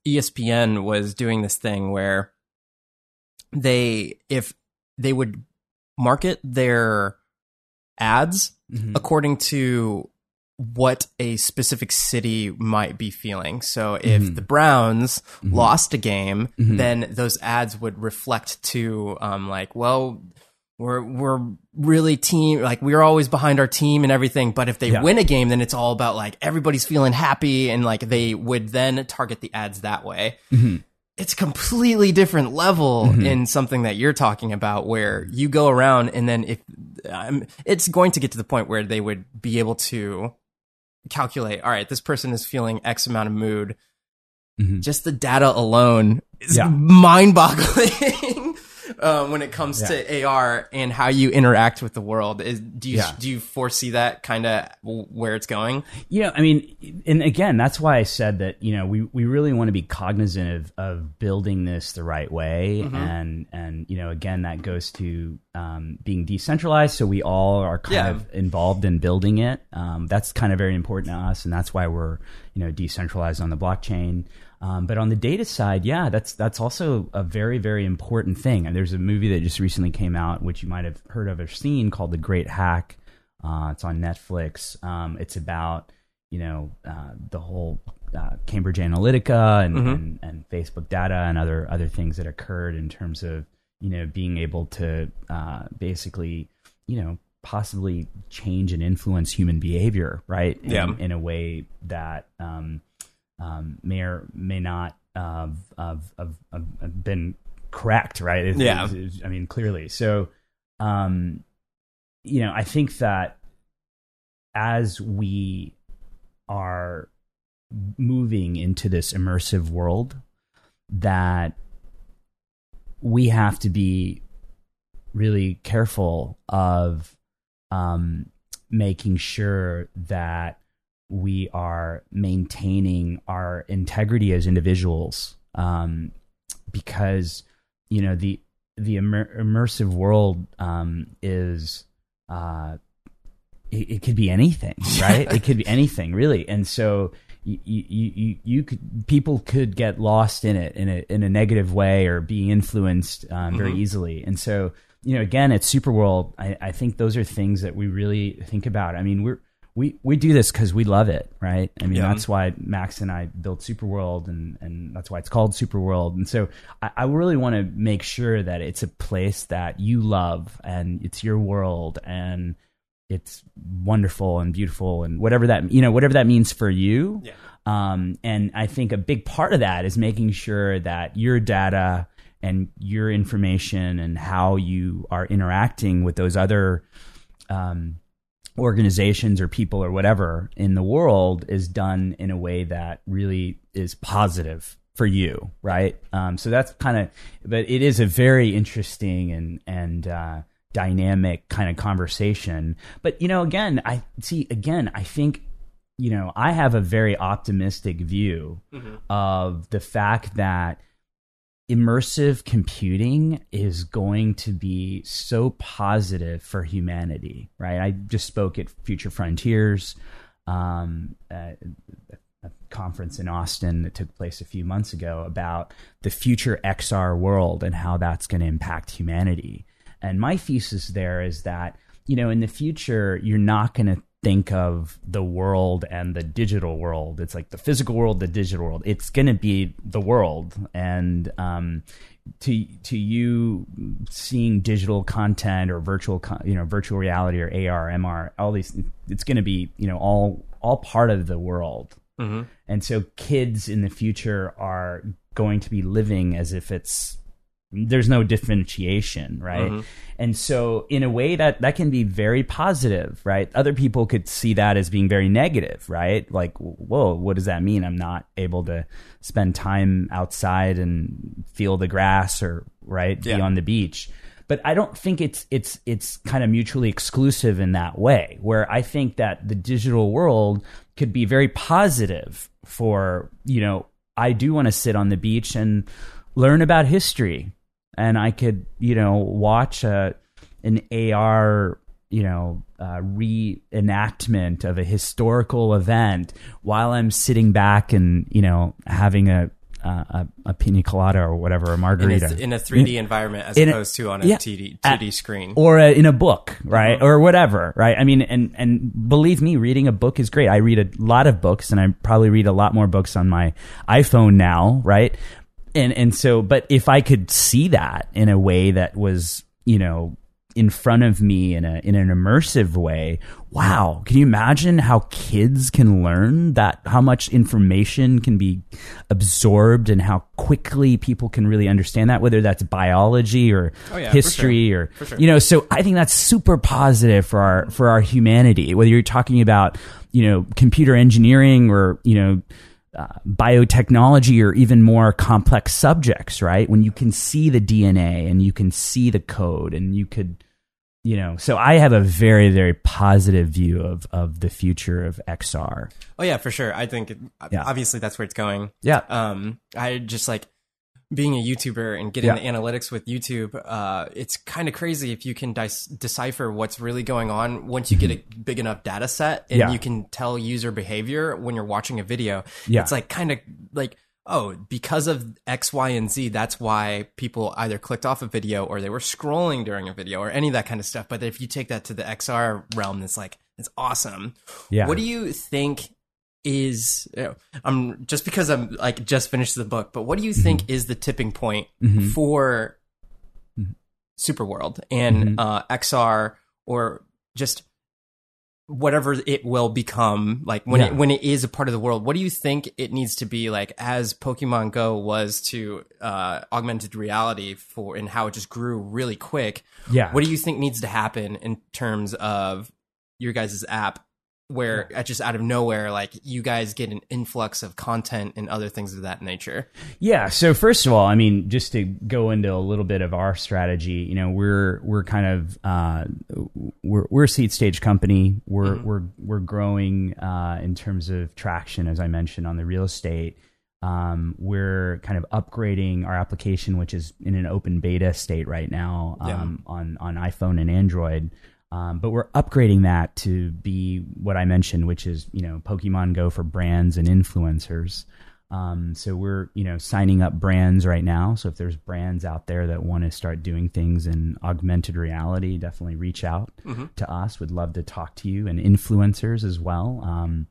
ESPN was doing this thing where they, if they would market their ads Mhm. according to what a specific city might be feeling. So if Mhm. the Browns Mhm. lost a game, Mhm. then those ads would reflect to um like, well, we're we're really team like we're always behind our team and everything, but if they Yeah. win a game then it's all about like everybody's feeling happy and like they would then target the ads that way Mhm. It's a completely different level Mhm. in something that you're talking about where you go around and then if um, it's going to get to the point where they would be able to calculate all right this person is feeling x amount of mood Mhm. just the data alone is Yeah. mind-boggling [laughs] uh, when it comes to AR and how you interact with the world. Is, do you Yeah. do you foresee that kind of where it's going? You know, I mean, and again, that's why I said that. You know, we, we really want to be cognizant of, of building this the right way, Mm-hmm. and and you know, again, that goes to um, being decentralized, so we all are kind Yeah. of involved in building it. Um, that's kind of very important to us, and that's why we're you know decentralized on the blockchain. Um, but on the data side, yeah, that's that's also a very very important thing. And there's a movie that just recently came out, which you might have heard of or seen, called The Great Hack. Uh, it's on Netflix. Um, it's about you know uh, the whole uh, Cambridge Analytica and, Mhm. and and Facebook data and other other things that occurred in terms of you know being able to uh, basically you know possibly change and influence human behavior, right? In, Yeah. in a way that um, um, may or may not uh, have, have, have, have been correct, right? It's- Yeah. it's- I mean, clearly. So, um, you know, I think that as we are moving into this immersive world, that we have to be really careful of um, making sure that we are maintaining our integrity as individuals um, because you know the the immer- immersive world um, is uh, it, it could be anything [laughs] right? It could be anything really. And so you, you, you, you could people could get lost in it in a in a negative way or be influenced um, very Mhm. easily. And so you know again at superworld I, I think those are things that we really think about. I mean we're we we do this because we love it, right? I mean, Yeah. that's why Max and I built Superworld, and and that's why it's called Superworld. And so I, I really want to make sure that it's a place that you love, and it's your world, and it's wonderful and beautiful, and whatever that you know, whatever that means for you. Yeah. Um, and I think a big part of that is making sure that your data and your information and how you are interacting with those other um, organizations or people or whatever in the world is done in a way that really is positive for you, right? Um, so that's kind of, but it is a very interesting and and uh, dynamic kind of conversation. But you know, again, I see. Again, I think you know I have a very optimistic view of the fact that immersive computing is going to be so positive for humanity, right? I just spoke at Future Frontiers, um, a, a conference in Austin that took place a few months ago about the future XR world and how that's going to impact humanity. And my thesis there is that, you know, in the future, you're not going to think of the world and the digital world. It's like the physical world, the digital world. It's going to be the world. And um, to to you seeing digital content or virtual, con- you know, virtual reality or AR, MR, all these, it's going to be, you know, all all part of the world. Mm-hmm. And so kids in the future are going to be living as if it's there's no differentiation, right? Mhm. And so in a way that that can be very positive, right? Other people could see that as being very negative, right? Like, whoa, what does that mean? I'm not able to spend time outside and feel the grass or right Yeah. be on the beach. But I don't think it's it's it's kind of mutually exclusive in that way. Where I think that the digital world could be very positive for you know I do want to sit on the beach and learn about history, and I could you know watch a an AR you know uh, reenactment of a historical event while I'm sitting back and you know having a uh, a, a pina colada or whatever, a in margarita a, in a 3D environment as In a- opposed to on a yeah. 2D, 2D screen. or a, in a book, right, Uh-huh. or whatever, right? I mean, and and believe me, reading a book is great. I read a lot of books, and I probably read a lot more books on my iPhone now, right? And and so, but if I could see that in a way that was, you know, in front of me in a in an immersive way, wow! Can you imagine how kids can learn that? How much information can be absorbed, and how quickly people can really understand that, whether that's biology or Oh, yeah, history sure. or sure. you know so i think that's super positive for our for our humanity whether you're talking about you know computer engineering or you know uh, biotechnology or even more complex subjects right when you can see the dna and you can see the code and you could you know so i have a very very positive view of of the future of xr Oh yeah, for sure. I think Yeah. obviously that's where it's going. yeah Um, I just like being a YouTuber and getting Yeah. the analytics with YouTube. Uh, it's kind of crazy if you can decipher what's really going on once you get a big enough data set and Mm-hmm. Yeah. you can tell user behavior when you're watching a video. Yeah. It's like kind of like. Oh, because of X, Y, and Z, that's why people either clicked off a video or they were scrolling during a video or any of that kind of stuff. But if you take that to the XR realm, it's like, it's awesome. Yeah. What do you think is you know, I'm just because I'm like just finished the book, but what do you think Mm-hmm. is the tipping point for Superworld and Mhm. uh, XR or just whatever it will become like when Yeah. it when it is a part of the world what do you think it needs to be like as pokemon go was to uh augmented reality for and how it just grew really quick yeah what do you think needs to happen in terms of your guys' app where uh, just out of nowhere like you guys get an influx of content and other things of that nature Yeah. So first of all, I mean, just to go into a little bit of our strategy, you know, we're we're kind of uh, we're we're a seed stage company. We're we're we're growing uh, in terms of traction, as I mentioned, on the real estate. Um, we're kind of upgrading our application, which is in an open beta state right now Yeah. um, on on iPhone and Android. Um, but we're upgrading that to be what I mentioned, which is you know Pokemon Go for brands and influencers. Um, so we're you know signing up brands right now. So if there's brands out there that want to start doing things in augmented reality, definitely reach out to us. Would love to talk to you and influencers as well. Um,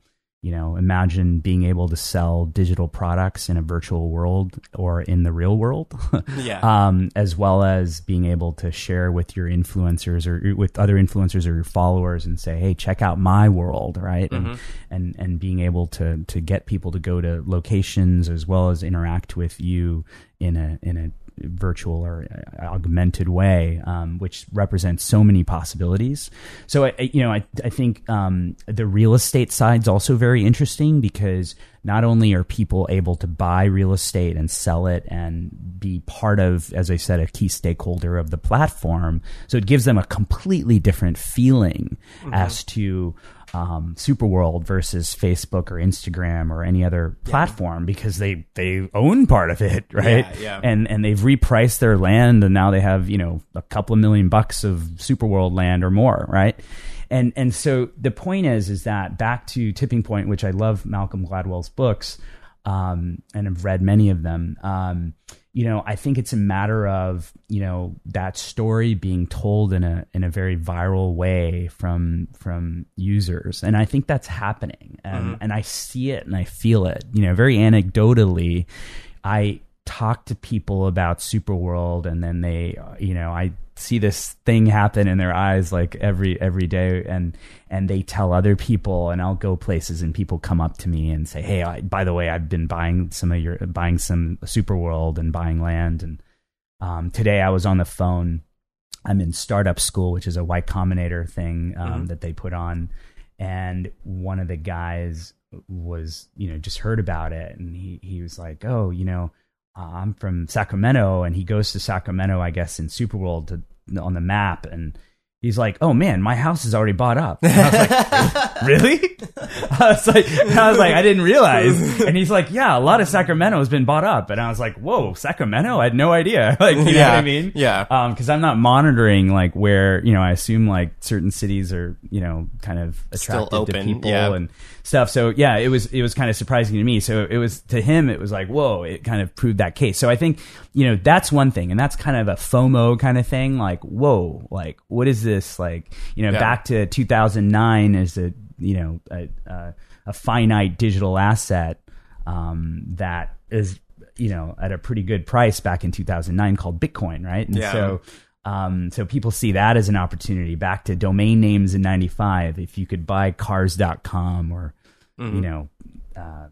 you know, imagine being able to sell digital products in a virtual world or in the real world. [laughs] Yeah. um, as well as being able to share with your influencers or with other influencers or your followers and say, "Hey, check out my world," right? And and and being able to to get people to go to locations as well as interact with you in a in a virtual or uh, augmented way, um, which represents so many possibilities. So, I, you know, I, I think um, the real estate side's also very interesting because not only are people able to buy real estate and sell it and be part of, as I said, a key stakeholder of the platform, so it gives them a completely different feeling as to um, Superworld versus Facebook or Instagram or any other platform because they they own part of it, [laughs] right? Yeah, yeah. And and they've repriced their land and now they have you know a couple of million bucks of Superworld land or more, right? And and so the point is is that back to Tipping Point, which I love Malcolm Gladwell's books, um, and have read many of them. Um, you know, I think it's a matter of you know that story being told in a in a very viral way from from users, and I think that's happening, and mm-hmm. and I see it and I feel it. You know, very anecdotally, I talk to people about Superworld, and then they, you know, I see this thing happen in their eyes like every every day, and and they tell other people, and I'll go places, and people come up to me and say, "Hey, I, by the way, I've been buying some of your buying some Superworld and buying land." And um, today I was on the phone. I'm in startup school, which is a Y Combinator thing um, that they put on, and one of the guys was, you know, just heard about it, and he he was like, "Oh, you know." Uh, I'm from Sacramento, and he goes to Sacramento, I guess, in Superworld to on the map, and he's like, "Oh man, my house is already bought up." And I was like, [laughs] "Really?" [laughs] I was like, I was like, I didn't realize. And he's like, "Yeah, a lot of Sacramento has been bought up." And I was like, "Whoa, Sacramento? I had no idea." [laughs] Like, you know what I mean? yeah. Um, because I'm not monitoring like where you know I assume like certain cities are you know kind of attractive to people yeah. and stuff. So yeah, it was it was kind of surprising to me. So it was to him, it was like whoa, it kind of proved that case. So I think you know that's one thing, and that's kind of a FOMO kind of thing. Like whoa, like what is this? Like you know, Yeah. back to 2009 as a you know a, a, a finite digital asset um, that is you know at a pretty good price back in 2009 called Bitcoin, right? And Yeah. so. Um, so people see that as an opportunity back to domain names in 95 if you could buy cars.com or Mm-hmm. you know uh,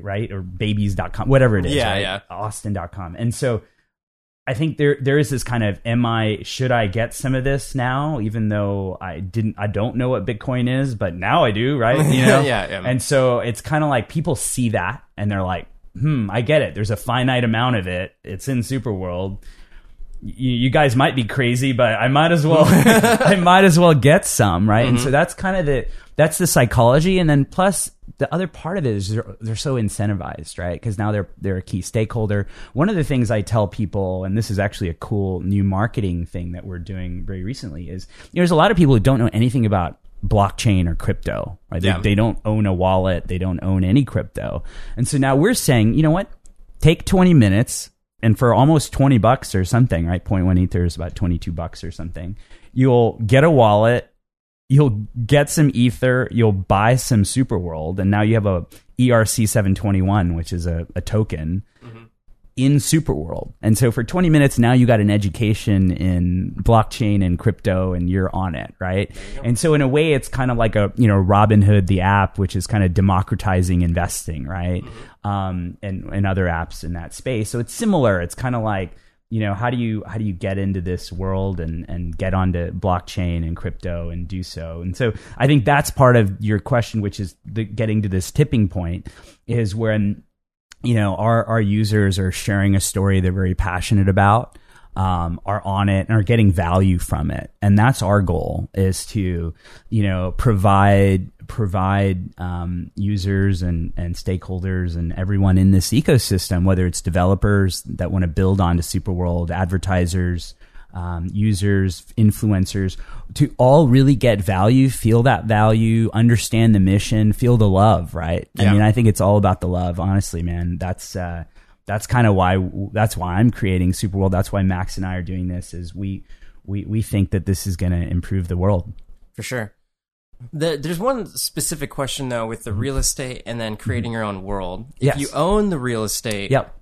right or babies.com whatever it is Yeah, right? yeah. austin.com and so i think there there is this kind of am i should i get some of this now? Even though i didn't i don't know what bitcoin is but now i do right? You [laughs] know? Yeah, yeah. and so it's kind of like people see that and they're like hmm i get it. There's a finite amount of it. It's in superworld. You, you guys might be crazy, but I might as well, [laughs] I might as well get some, right? And so that's kind of the, that's the psychology. And then plus the other part of it is they're, they're so incentivized, right? Because now they're, they're a key stakeholder. One of the things I tell people, and this is actually a cool new marketing thing that we're doing very recently is there's a lot of people who don't know anything about blockchain or crypto, right? They, Yeah. they don't own a wallet. They don't own any crypto. And so now we're saying, you know what? Take 20 minutes and for almost 20 bucks or something, right? 0.1 ether is about 22 bucks or something. You'll get a wallet, you'll get some ether, you'll buy some Superworld, and now you have a ERC 721, which is a, a token in Superworld. And so for 20 minutes now you got an education in blockchain and crypto and you're on it, right? And so in a way it's kind of like a, you know, Robinhood the app which is kind of democratizing investing, right? Um and and other apps in that space. So it's similar. It's kind of like you know how do you how do you get into this world and and get onto blockchain and crypto and do so? And so i think that's part of your question which is the, getting to this tipping point is when you know our our users are sharing a story they're very passionate about um, are on it and are getting value from it and that's our goal is to you know provide provide um, users and and stakeholders and everyone in this ecosystem whether it's developers that want to build onto superworld advertisers um, users, influencers, to all really get value, feel that value, understand the mission, feel the love, right? I mean, I think it's all about the love, honestly, man. That's, uh, that's kind of why, that's why I'm creating Superworld. That's why Max and I are doing this is we, we, we think that this is going to improve the world. for sure. The, there's one specific question though with the real estate and then creating your own world. If. Yes. you own the real estate, Yep.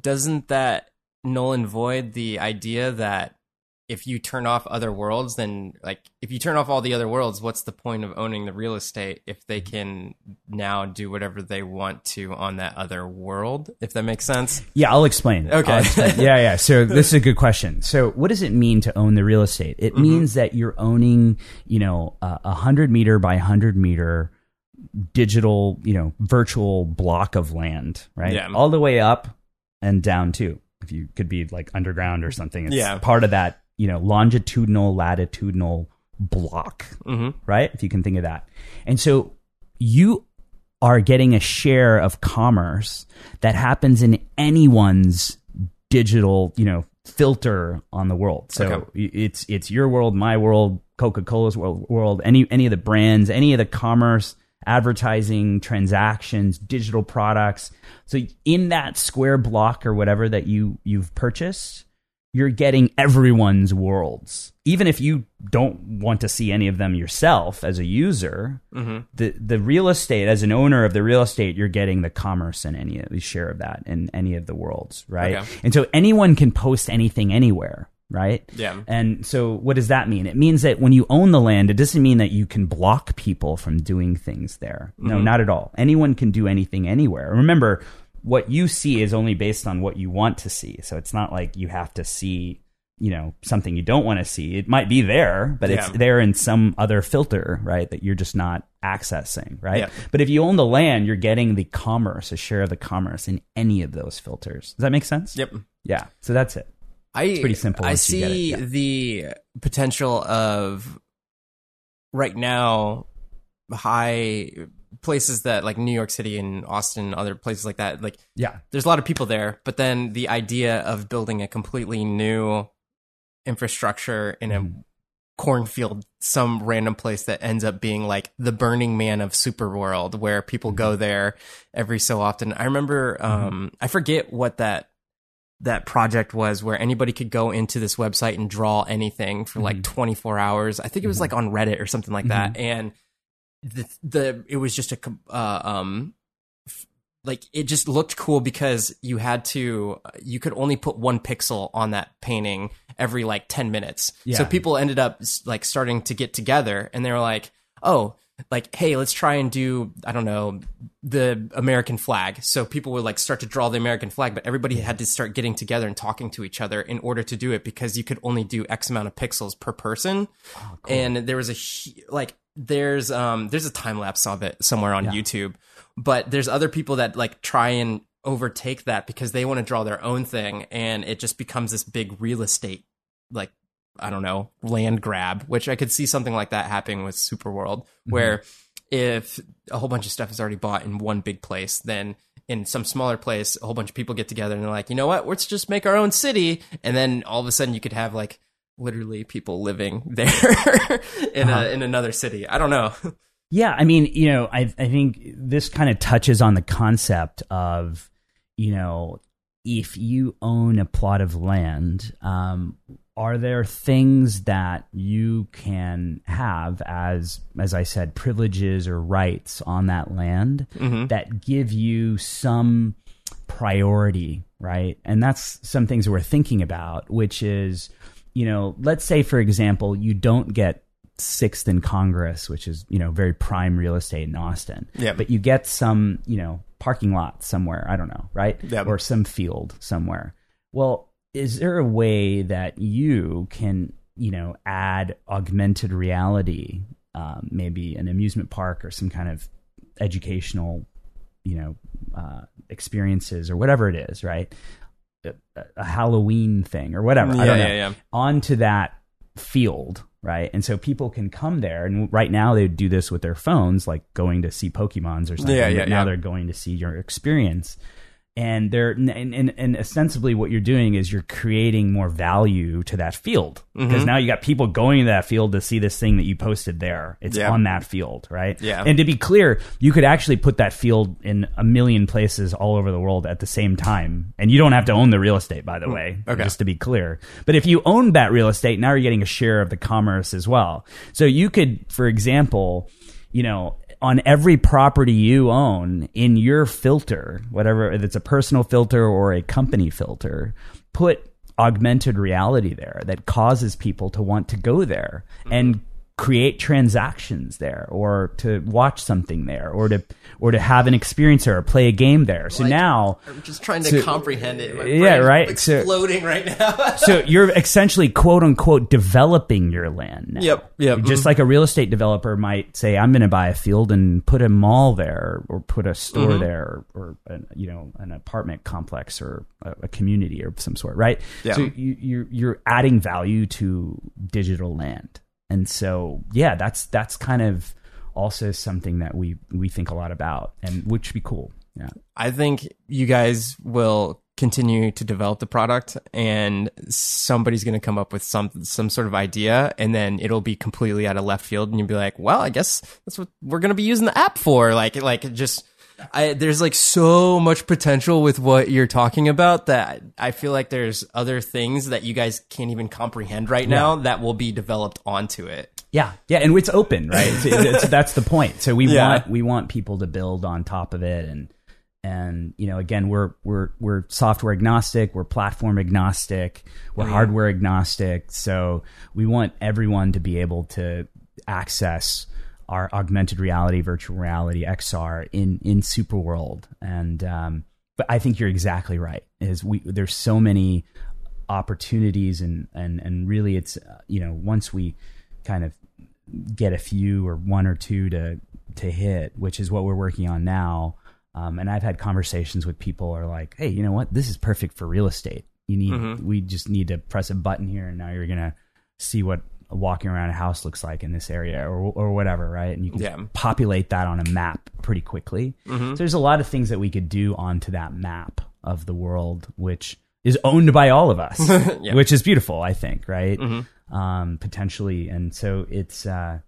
doesn't that null and void the idea that if you turn off other worlds, then like if you turn off all the other worlds, what's the point of owning the real estate if they can now do whatever they want to on that other world? If that makes sense. Yeah, I'll explain. Okay. I'll explain. yeah, yeah. So [laughs] this is a good question. So what does it mean to own the real estate? It Mm-hmm. means that you're owning, you know, a a hundred meter by hundred meter digital, you know, virtual block of land, right? Yeah. All the way up and down too. If you could be like underground or something, it's Yeah. part of that, you know, longitudinal, latitudinal block Mm-hmm. right? If you can think of that. And so you are getting a share of commerce that happens in anyone's digital, you know, filter on the world. So Okay. it's it's your world, my world, Coca-Cola's world, world, any any of the brands, any of the commerce, advertising, transactions, digital products. So in that square block or whatever that you you've purchased, you're getting everyone's worlds. Even if you don't want to see any of them yourself as a user, mm-hmm. the the real estate as an owner of the real estate, you're getting the commerce and any the share of that in any of the worlds, right? Okay. And so anyone can post anything anywhere, right? Yeah. And so what does that mean? It means that when you own the land, it doesn't mean that you can block people from doing things there. No, mm-hmm. not at all. Anyone can do anything anywhere. Remember, what you see is only based on what you want to see. So it's not like you have to see, you know, something you don't want to see. It might be there, but it's there in some other filter, right? That you're just not accessing, right? Yeah. But if you own the land, you're getting the commerce, a share of the commerce in any of those filters. Does that make sense? Yep. Yeah. So that's it. I It's pretty simple I once you get it, see yeah. the potential of right now high places that like New York City and Austin, other places like that. Like yeah, there's a lot of people there, but then the idea of building a completely new infrastructure in a Mhm. cornfield, some random place that ends up being like the Burning Man of Superworld, where people go mm-hmm. there every so often. I remember, mm-hmm. um, I forget what that that project was where anybody could go into this website and draw anything for like mm-hmm. 24 hours. I think it was like on Reddit or something like that. And the, the, it was just a, uh, um, like it just looked cool because you had to, you could only put one pixel on that painting every like 10 minutes. So people ended up like starting to get together and they were like, oh, like, hey, let's try and do, I don't know, the American flag. So people would like start to draw the American flag, but everybody had to start getting together and talking to each other in order to do it because you could only do X amount of pixels per person. And there was a, like, there's, um, there's a time lapse of it somewhere on YouTube, but there's other people that like try and overtake that because they want to draw their own thing. And it just becomes this big real estate, like, I don't know, land grab, which I could see something like that happening with Superworld, where if a whole bunch of stuff is already bought in one big place, then in some smaller place, a whole bunch of people get together and they're like, you know what, let's just make our own city. And then all of a sudden you could have like literally people living [laughs] there in a, in another city. I don't know. [laughs] Yeah, I mean, you know, I I think this kind of touches on the concept of, you know, if you own a plot of land, um, are there things that you can have as as I said, privileges or rights on that land that give you some priority, right? And that's some things we're thinking about, which is, you know, let's say for example, you don't get sixth in Congress, which is you know very prime real estate in Austin. Yeah. But you get some you know parking lot somewhere. I don't know, right? Yeah. Or some field somewhere. Well, is there a way that you can you know add augmented reality, um, maybe an amusement park or some kind of educational you know uh, experiences or whatever it is, right? A, a Halloween thing or whatever. I Yeah, don't know yeah, yeah. onto that field, right? And so people can come there, and right now they do this with their phones, like going to see Pokemons or something. Yeah, yeah, but now yeah. they're going to see your experience, and they're and, and, and ostensibly what you're doing is you're creating more value to that field Mm-hmm. because now you got people going to that field to see this thing that you posted there. It's Yeah. on that field, right? Yeah. And to be clear, you could actually put that field in a million places all over the world at the same time, and you don't have to own the real estate, by the way. Mm, okay. Just to be clear. But if you own that real estate, now you're getting a share of the commerce as well. So you could, for example, you know, on every property you own in your filter, whatever, if it's a personal filter or a company filter, put augmented reality there that causes people to want to go there and create transactions there or to watch something there or to or to have an experience there or play a game there. So now I'm just trying to So- comprehend it. My yeah, right. So- Exploding right now. [laughs] so you're essentially quote unquote developing your land now. Yep, yep. Just like a real estate developer might say, I'm going to buy a field and put a mall there or put a store Mm-hmm. there or, an, you know, an apartment complex or a, a community or some sort, right? Yeah. So you, you're, you're adding value to digital land. And so, yeah, that's, that's kind of also something that we, we think a lot about and which would be cool. Yeah. I think you guys will continue to develop the product and somebody's going to come up with some some sort of idea and then it'll be completely out of left field and you'll be like, "Well, I guess that's what we're going to be using the app for." Like like just I, there's like so much potential with what you're talking about that I feel like there's other things that you guys can't even comprehend right now that will be developed onto it. Yeah, yeah, and it's open, right? It's, it's, that's the point. So we [laughs] Yeah. want we want people to build on top of it, and and you know, again, we're we're we're software agnostic, we're platform agnostic, we're oh, hardware agnostic. So we want everyone to be able to access our augmented reality, virtual reality, XR in in Superworld, and um, but I think you're exactly right. Is we there's so many opportunities and and and really it's uh, you know once we kind of get a few or one or two to to hit which is what we're working on now um, and i've had conversations with people who are like hey you know what? This is perfect for real estate. You need we just need to press a button here, and now you're gonna see what walking around a house looks like in this area or or whatever, right? And you can Yeah. populate that on a map pretty quickly. So there's a lot of things that we could do onto that map of the world, which is owned by all of us, [laughs] Yeah. which is beautiful, I think, right? Um, potentially, and so it's uh,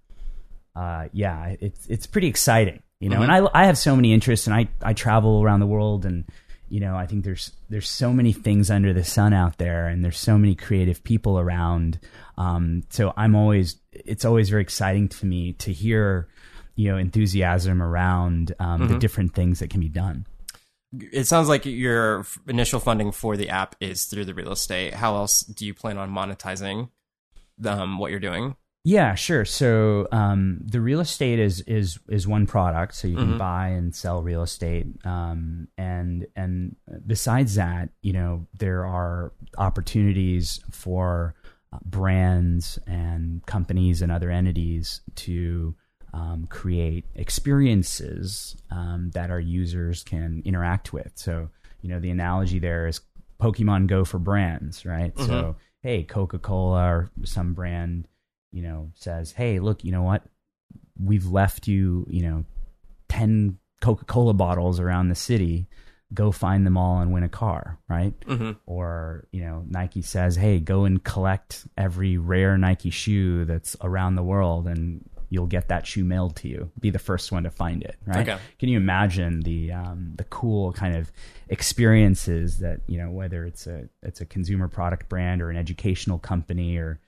uh, yeah, it's it's pretty exciting, you know. And I I have so many interests, and I I travel around the world, and you know, I think there's there's so many things under the sun out there, and there's so many creative people around. Um, so I'm always it's always very exciting to me to hear, you know, enthusiasm around um, the different things that can be done. It sounds like your initial funding for the app is through the real estate. How else do you plan on monetizing um, what you're doing? Yeah, sure. So um, the real estate is is is one product, so you can buy and sell real estate, um, and and besides that, you know, there are opportunities for uh, brands and companies and other entities to um, create experiences um, that our users can interact with. So, you know, the analogy there is Pokemon Go for brands, right? So, hey, Coca Cola or some brand, you know, says, hey, look, you know what? We've left you, you know, 10 Coca Cola bottles around the city. Go find them all and win a car, right? Mm-hmm. Or, you know, Nike says, hey, go and collect every rare Nike shoe that's around the world and you'll get that shoe mailed to you. Be the first one to find it, right? Okay. Can you imagine the um, the cool kind of experiences that you know whether it's a it's a consumer product brand or an educational company or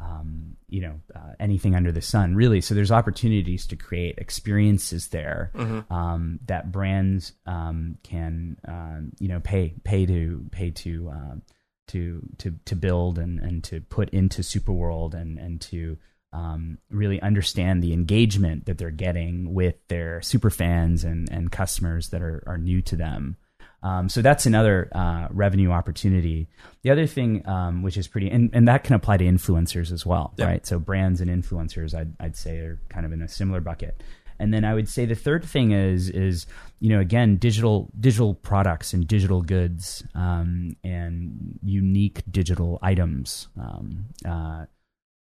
um, you know uh, anything under the sun really so there's opportunities to create experiences there um, that brands um, can um, you know pay pay to pay to um, to to to build and and to put into Superworld and and to um, really understand the engagement that they're getting with their super fans and and customers that are are new to them. Um, so that's another uh, revenue opportunity. The other thing, um, which is pretty, and, and that can apply to influencers as well, Yep. right? So brands and influencers, I'd, I'd say, are kind of in a similar bucket. And then I would say the third thing is is you know again digital digital products and digital goods um, and unique digital items. Um, uh,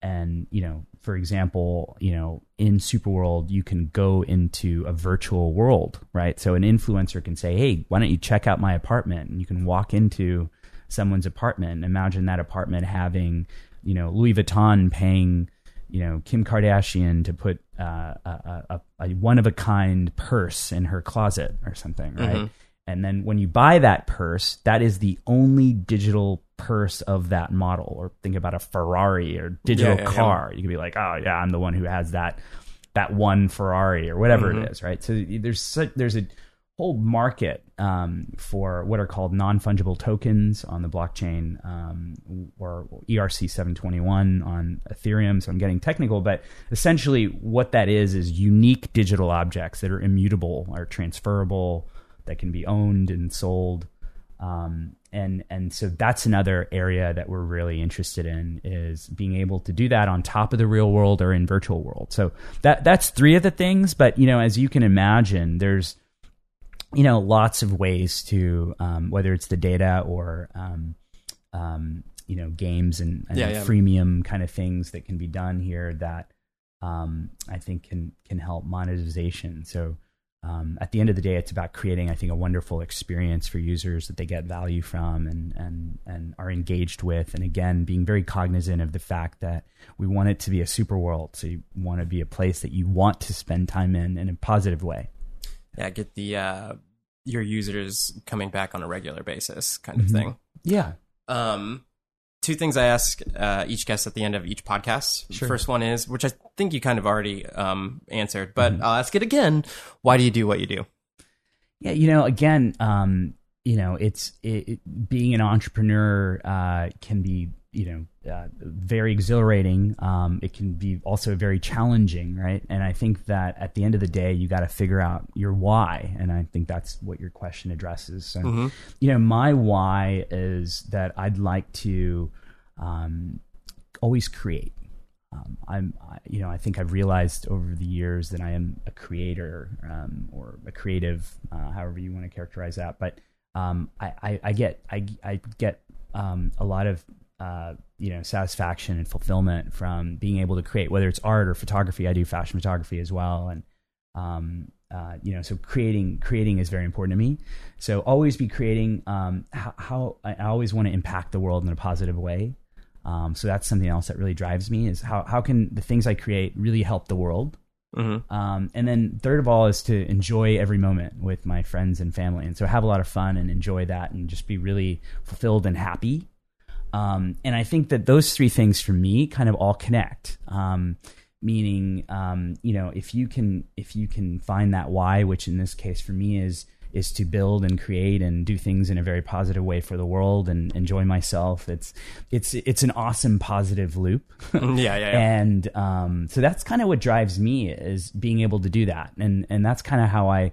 and you know for example you know in superworld you can go into a virtual world right? So an influencer can say hey why don't you check out my apartment? And you can walk into someone's apartment. And imagine that apartment having you know louis vuitton paying you know kim kardashian to put uh, a, a, a one of a kind purse in her closet or something right? And then when you buy that purse, that is the only digital purse of that model. Or think about a Ferrari or digital Yeah, yeah, yeah. car. You could be like, oh yeah, I'm the one who has that that one Ferrari or whatever Mm-hmm. it is, right? So there's such, there's a whole market um, for what are called non fungible tokens on the blockchain um, or ERC 721 on Ethereum. So I'm getting technical, but essentially what that is is unique digital objects that are immutable are transferable that can be owned and sold. Um, and and so that's another area that we're really interested in is being able to do that on top of the real world or in virtual world. So that that's three of the things. But you know, as you can imagine, there's you know lots of ways to um, whether it's the data or um, um, you know games and, and Yeah, yeah. freemium kind of things that can be done here that um, I think can can help monetization. So um, at the end of the day, it's about creating, I think, a wonderful experience for users that they get value from and and and are engaged with. And again, being very cognizant of the fact that we want it to be a super world. So you want to be a place that you want to spend time in in a positive way. Yeah, get the uh, your users coming back on a regular basis, kind of thing. Yeah. Um, two things I ask uh, each guest at the end of each podcast. Sure. First one is, which I think you kind of already um, answered, but I'll ask it again. Why do you do what you do? Yeah, you know, again, um, you know, it's it, it, being an entrepreneur uh, can be, you know, uh, very exhilarating. Um, it can be also very challenging, right? And I think that at the end of the day, you got to figure out your why, and I think that's what your question addresses. So, you know, my why is that I'd like to um, always create. Um, I'm, I, you know, I think I've realized over the years that I am a creator um, or a creative, uh, however you want to characterize that. But um, I, I, I get, I, I get um, a lot of uh, you know satisfaction and fulfillment from being able to create, whether it's art or photography. I do fashion photography as well, and um, uh, you know, so creating creating is very important to me. So always be creating. Um, how, how I always want to impact the world in a positive way. Um, so that's something else that really drives me is how how can the things I create really help the world. Mm-hmm. Um, and then third of all is to enjoy every moment with my friends and family, and so have a lot of fun and enjoy that, and just be really fulfilled and happy. Um, and I think that those three things for me kind of all connect. Um, meaning, um, you know, if you can if you can find that why, which in this case for me is is to build and create and do things in a very positive way for the world and enjoy myself. It's it's it's an awesome positive loop. [laughs] yeah, yeah, yeah. and um, so that's kind of what drives me is being able to do that, and and that's kind of how I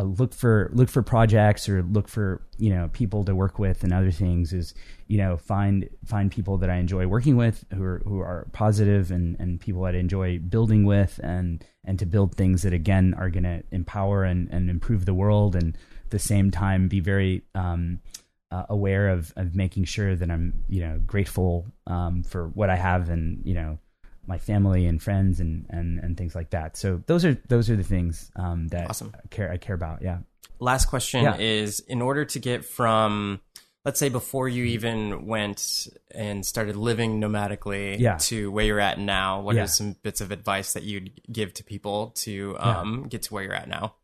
uh, look for look for projects or look for you know people to work with and other things is you know find find people that I enjoy working with who are who are positive and and people that I enjoy building with and and to build things that again are going to empower and and improve the world and at the same time be very um, uh, aware of of making sure that I'm you know grateful um, for what I have and you know my family and friends and, and, and things like that. So those are those are the things um, that Awesome. I care I care about. Yeah. Last question Yeah. is in order to get from let's say before you even went and started living nomadically Yeah. to where you're at now, what are some bits of advice that you'd give to people to um, get to where you're at now?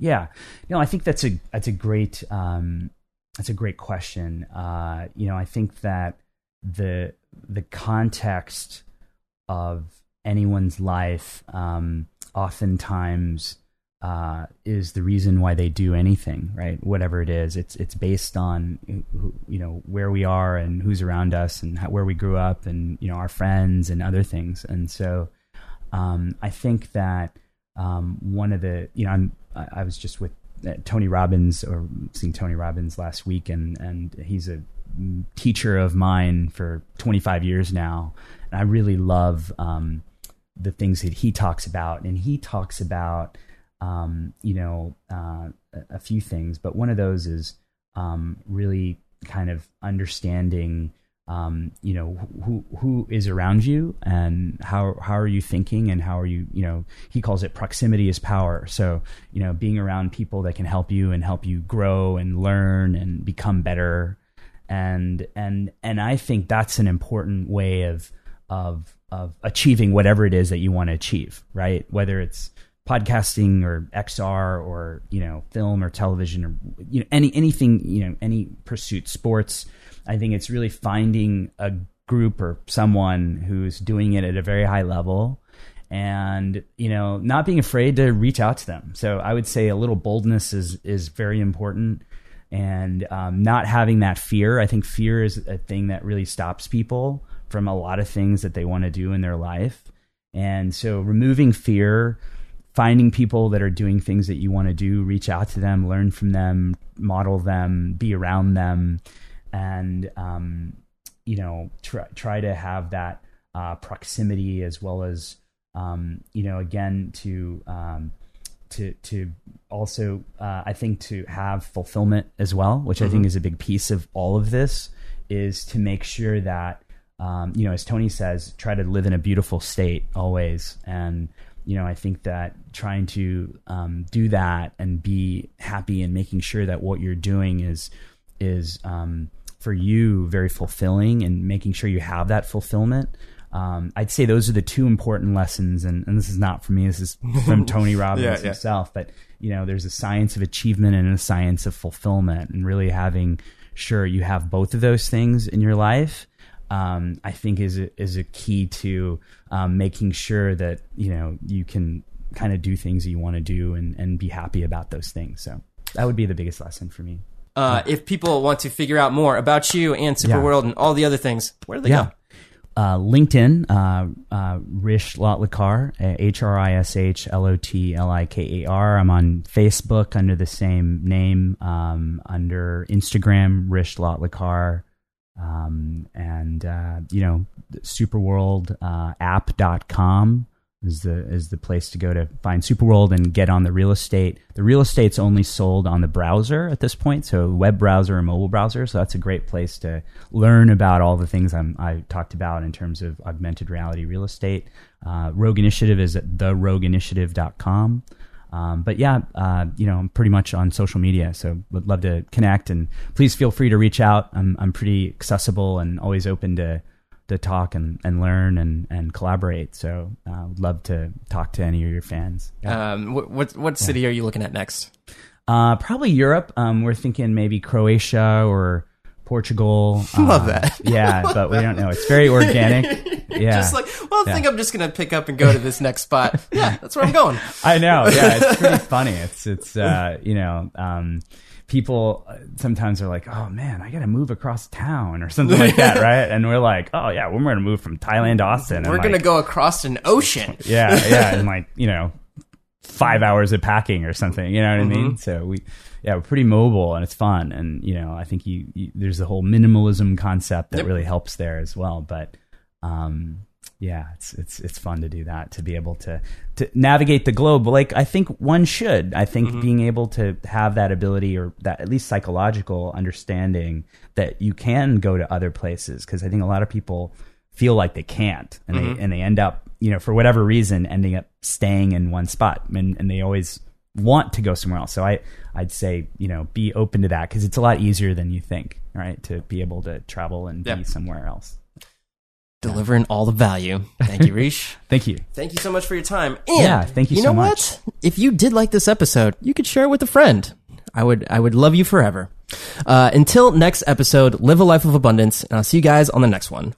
Yeah, no, I think that's a that's a great um, that's a great question. Uh, you know, I think that the the context of anyone's life um, oftentimes uh, is the reason why they do anything, right? Whatever it is, it's it's based on you know where we are and who's around us and how, where we grew up and you know our friends and other things. And so, um, I think that um, one of the you know I'm I, I was just with uh, Tony Robbins or seeing Tony Robbins last week and and he's a teacher of mine for 25 years now I really love um, the things that he talks about. And he talks about um, you know uh, a, few things but one of those is um, really kind of understanding um, you know who who is around you and how how are you thinking and how are you you know he calls it proximity is power. So you know being around people that can help you and help you grow and learn and become better. And and and I think that's an important way of of of achieving whatever it is that you want to achieve right? Whether it's podcasting or XR or you know film or television or you know any anything you know any pursuit sports I think it's really finding a group or someone who's doing it at a very high level and you know not being afraid to reach out to them. So I would say a little boldness is is very important and um, not having that fear. I think fear is a thing that really stops people from a lot of things that they want to do in their life. And so removing fear finding people that are doing things that you want to do, reach out to them, learn from them, model them, be around them, and um, you know try try to have that uh, proximity as well as um, you know again to um, to to also uh, I think to have fulfillment as well, which I think is a big piece of all of this, is to make sure that um, you know as Tony says, try to live in a beautiful state always and you know, I think that trying to um, do that and be happy and making sure that what you're doing is is um, for you very fulfilling and making sure you have that fulfillment. Um, I'd say those are the two important lessons, and, and this is not from me. This is from [laughs] Tony Robbins Yeah, yeah. himself. But you know, there's a science of achievement and a science of fulfillment, and really having sure you have both of those things in your life um, I think is a, is a key to um, making sure that you know you can kind of do things you want to do and, and be happy about those things. So that would be the biggest lesson for me. Uh, if people want to figure out more about you and Superworld and all the other things, where do they Yeah. go? Uh, LinkedIn, uh, uh, Hrish Lotlikar, H R I S H L O T L I K A R. I'm on Facebook under the same name, um, under Instagram, Hrish Lotlikar. Um, and, uh, you know, superworld, uh, is the is the place to go to find Superworld and get on the real estate. The real estate's only sold on the browser at this point, so web browser and mobile browser. So that's a great place to learn about all the things I'm, I talked about in terms of augmented reality real estate. Uh, Rogue Initiative is at therogueinitiative.com. Um, but yeah, uh, you know, I'm pretty much on social media, so would love to connect. And please feel free to reach out. I'm I'm pretty accessible and always open to to talk and, and learn and, and collaborate. So uh, would love to talk to any of your fans. Yeah. Um, what what, what city yeah. are you looking at next? Uh, probably Europe. Um, we're thinking maybe Croatia or Portugal. [laughs] Love uh, that. yeah, [laughs] but we don't know. It's very organic. [laughs] Yeah. just like, well, I yeah. think I'm just gonna pick up and go to this next spot. Yeah, that's where I'm going. I know. Yeah, it's pretty funny. It's it's uh, you know. Um, people sometimes are like, "Oh man, I got to move across town" or something like that, right? And we're like, "Oh yeah, we're going to move from Thailand to Austin. We're going to go across an ocean." yeah, yeah, and like you know, five hours of packing or something. You know what mm-hmm. I mean? So we, yeah, we're pretty mobile and it's fun. And you know, I think you, you there's the whole minimalism concept that yep. really helps there as well. But um, yeah, it's it's it's fun to do that to be able to to navigate the globe. Like I think one should. I think mm-hmm. being able to have that ability or that at least psychological understanding that you can go to other places because I think a lot of people feel like they can't and mm-hmm. they and they end up you know for whatever reason ending up staying in one spot and and they always want to go somewhere else. So I I'd say you know be open to that because it's a lot easier than you think, right? To be able to travel and be somewhere else delivering all the value. Thank you, Hrish. [laughs] thank you. Thank you so much for your time. And yeah, thank you. You so know much. what? If you did like this episode, you could share it with a friend. I would, I would love you forever. Uh, until next episode, live a life of abundance, and I'll see you guys on the next one.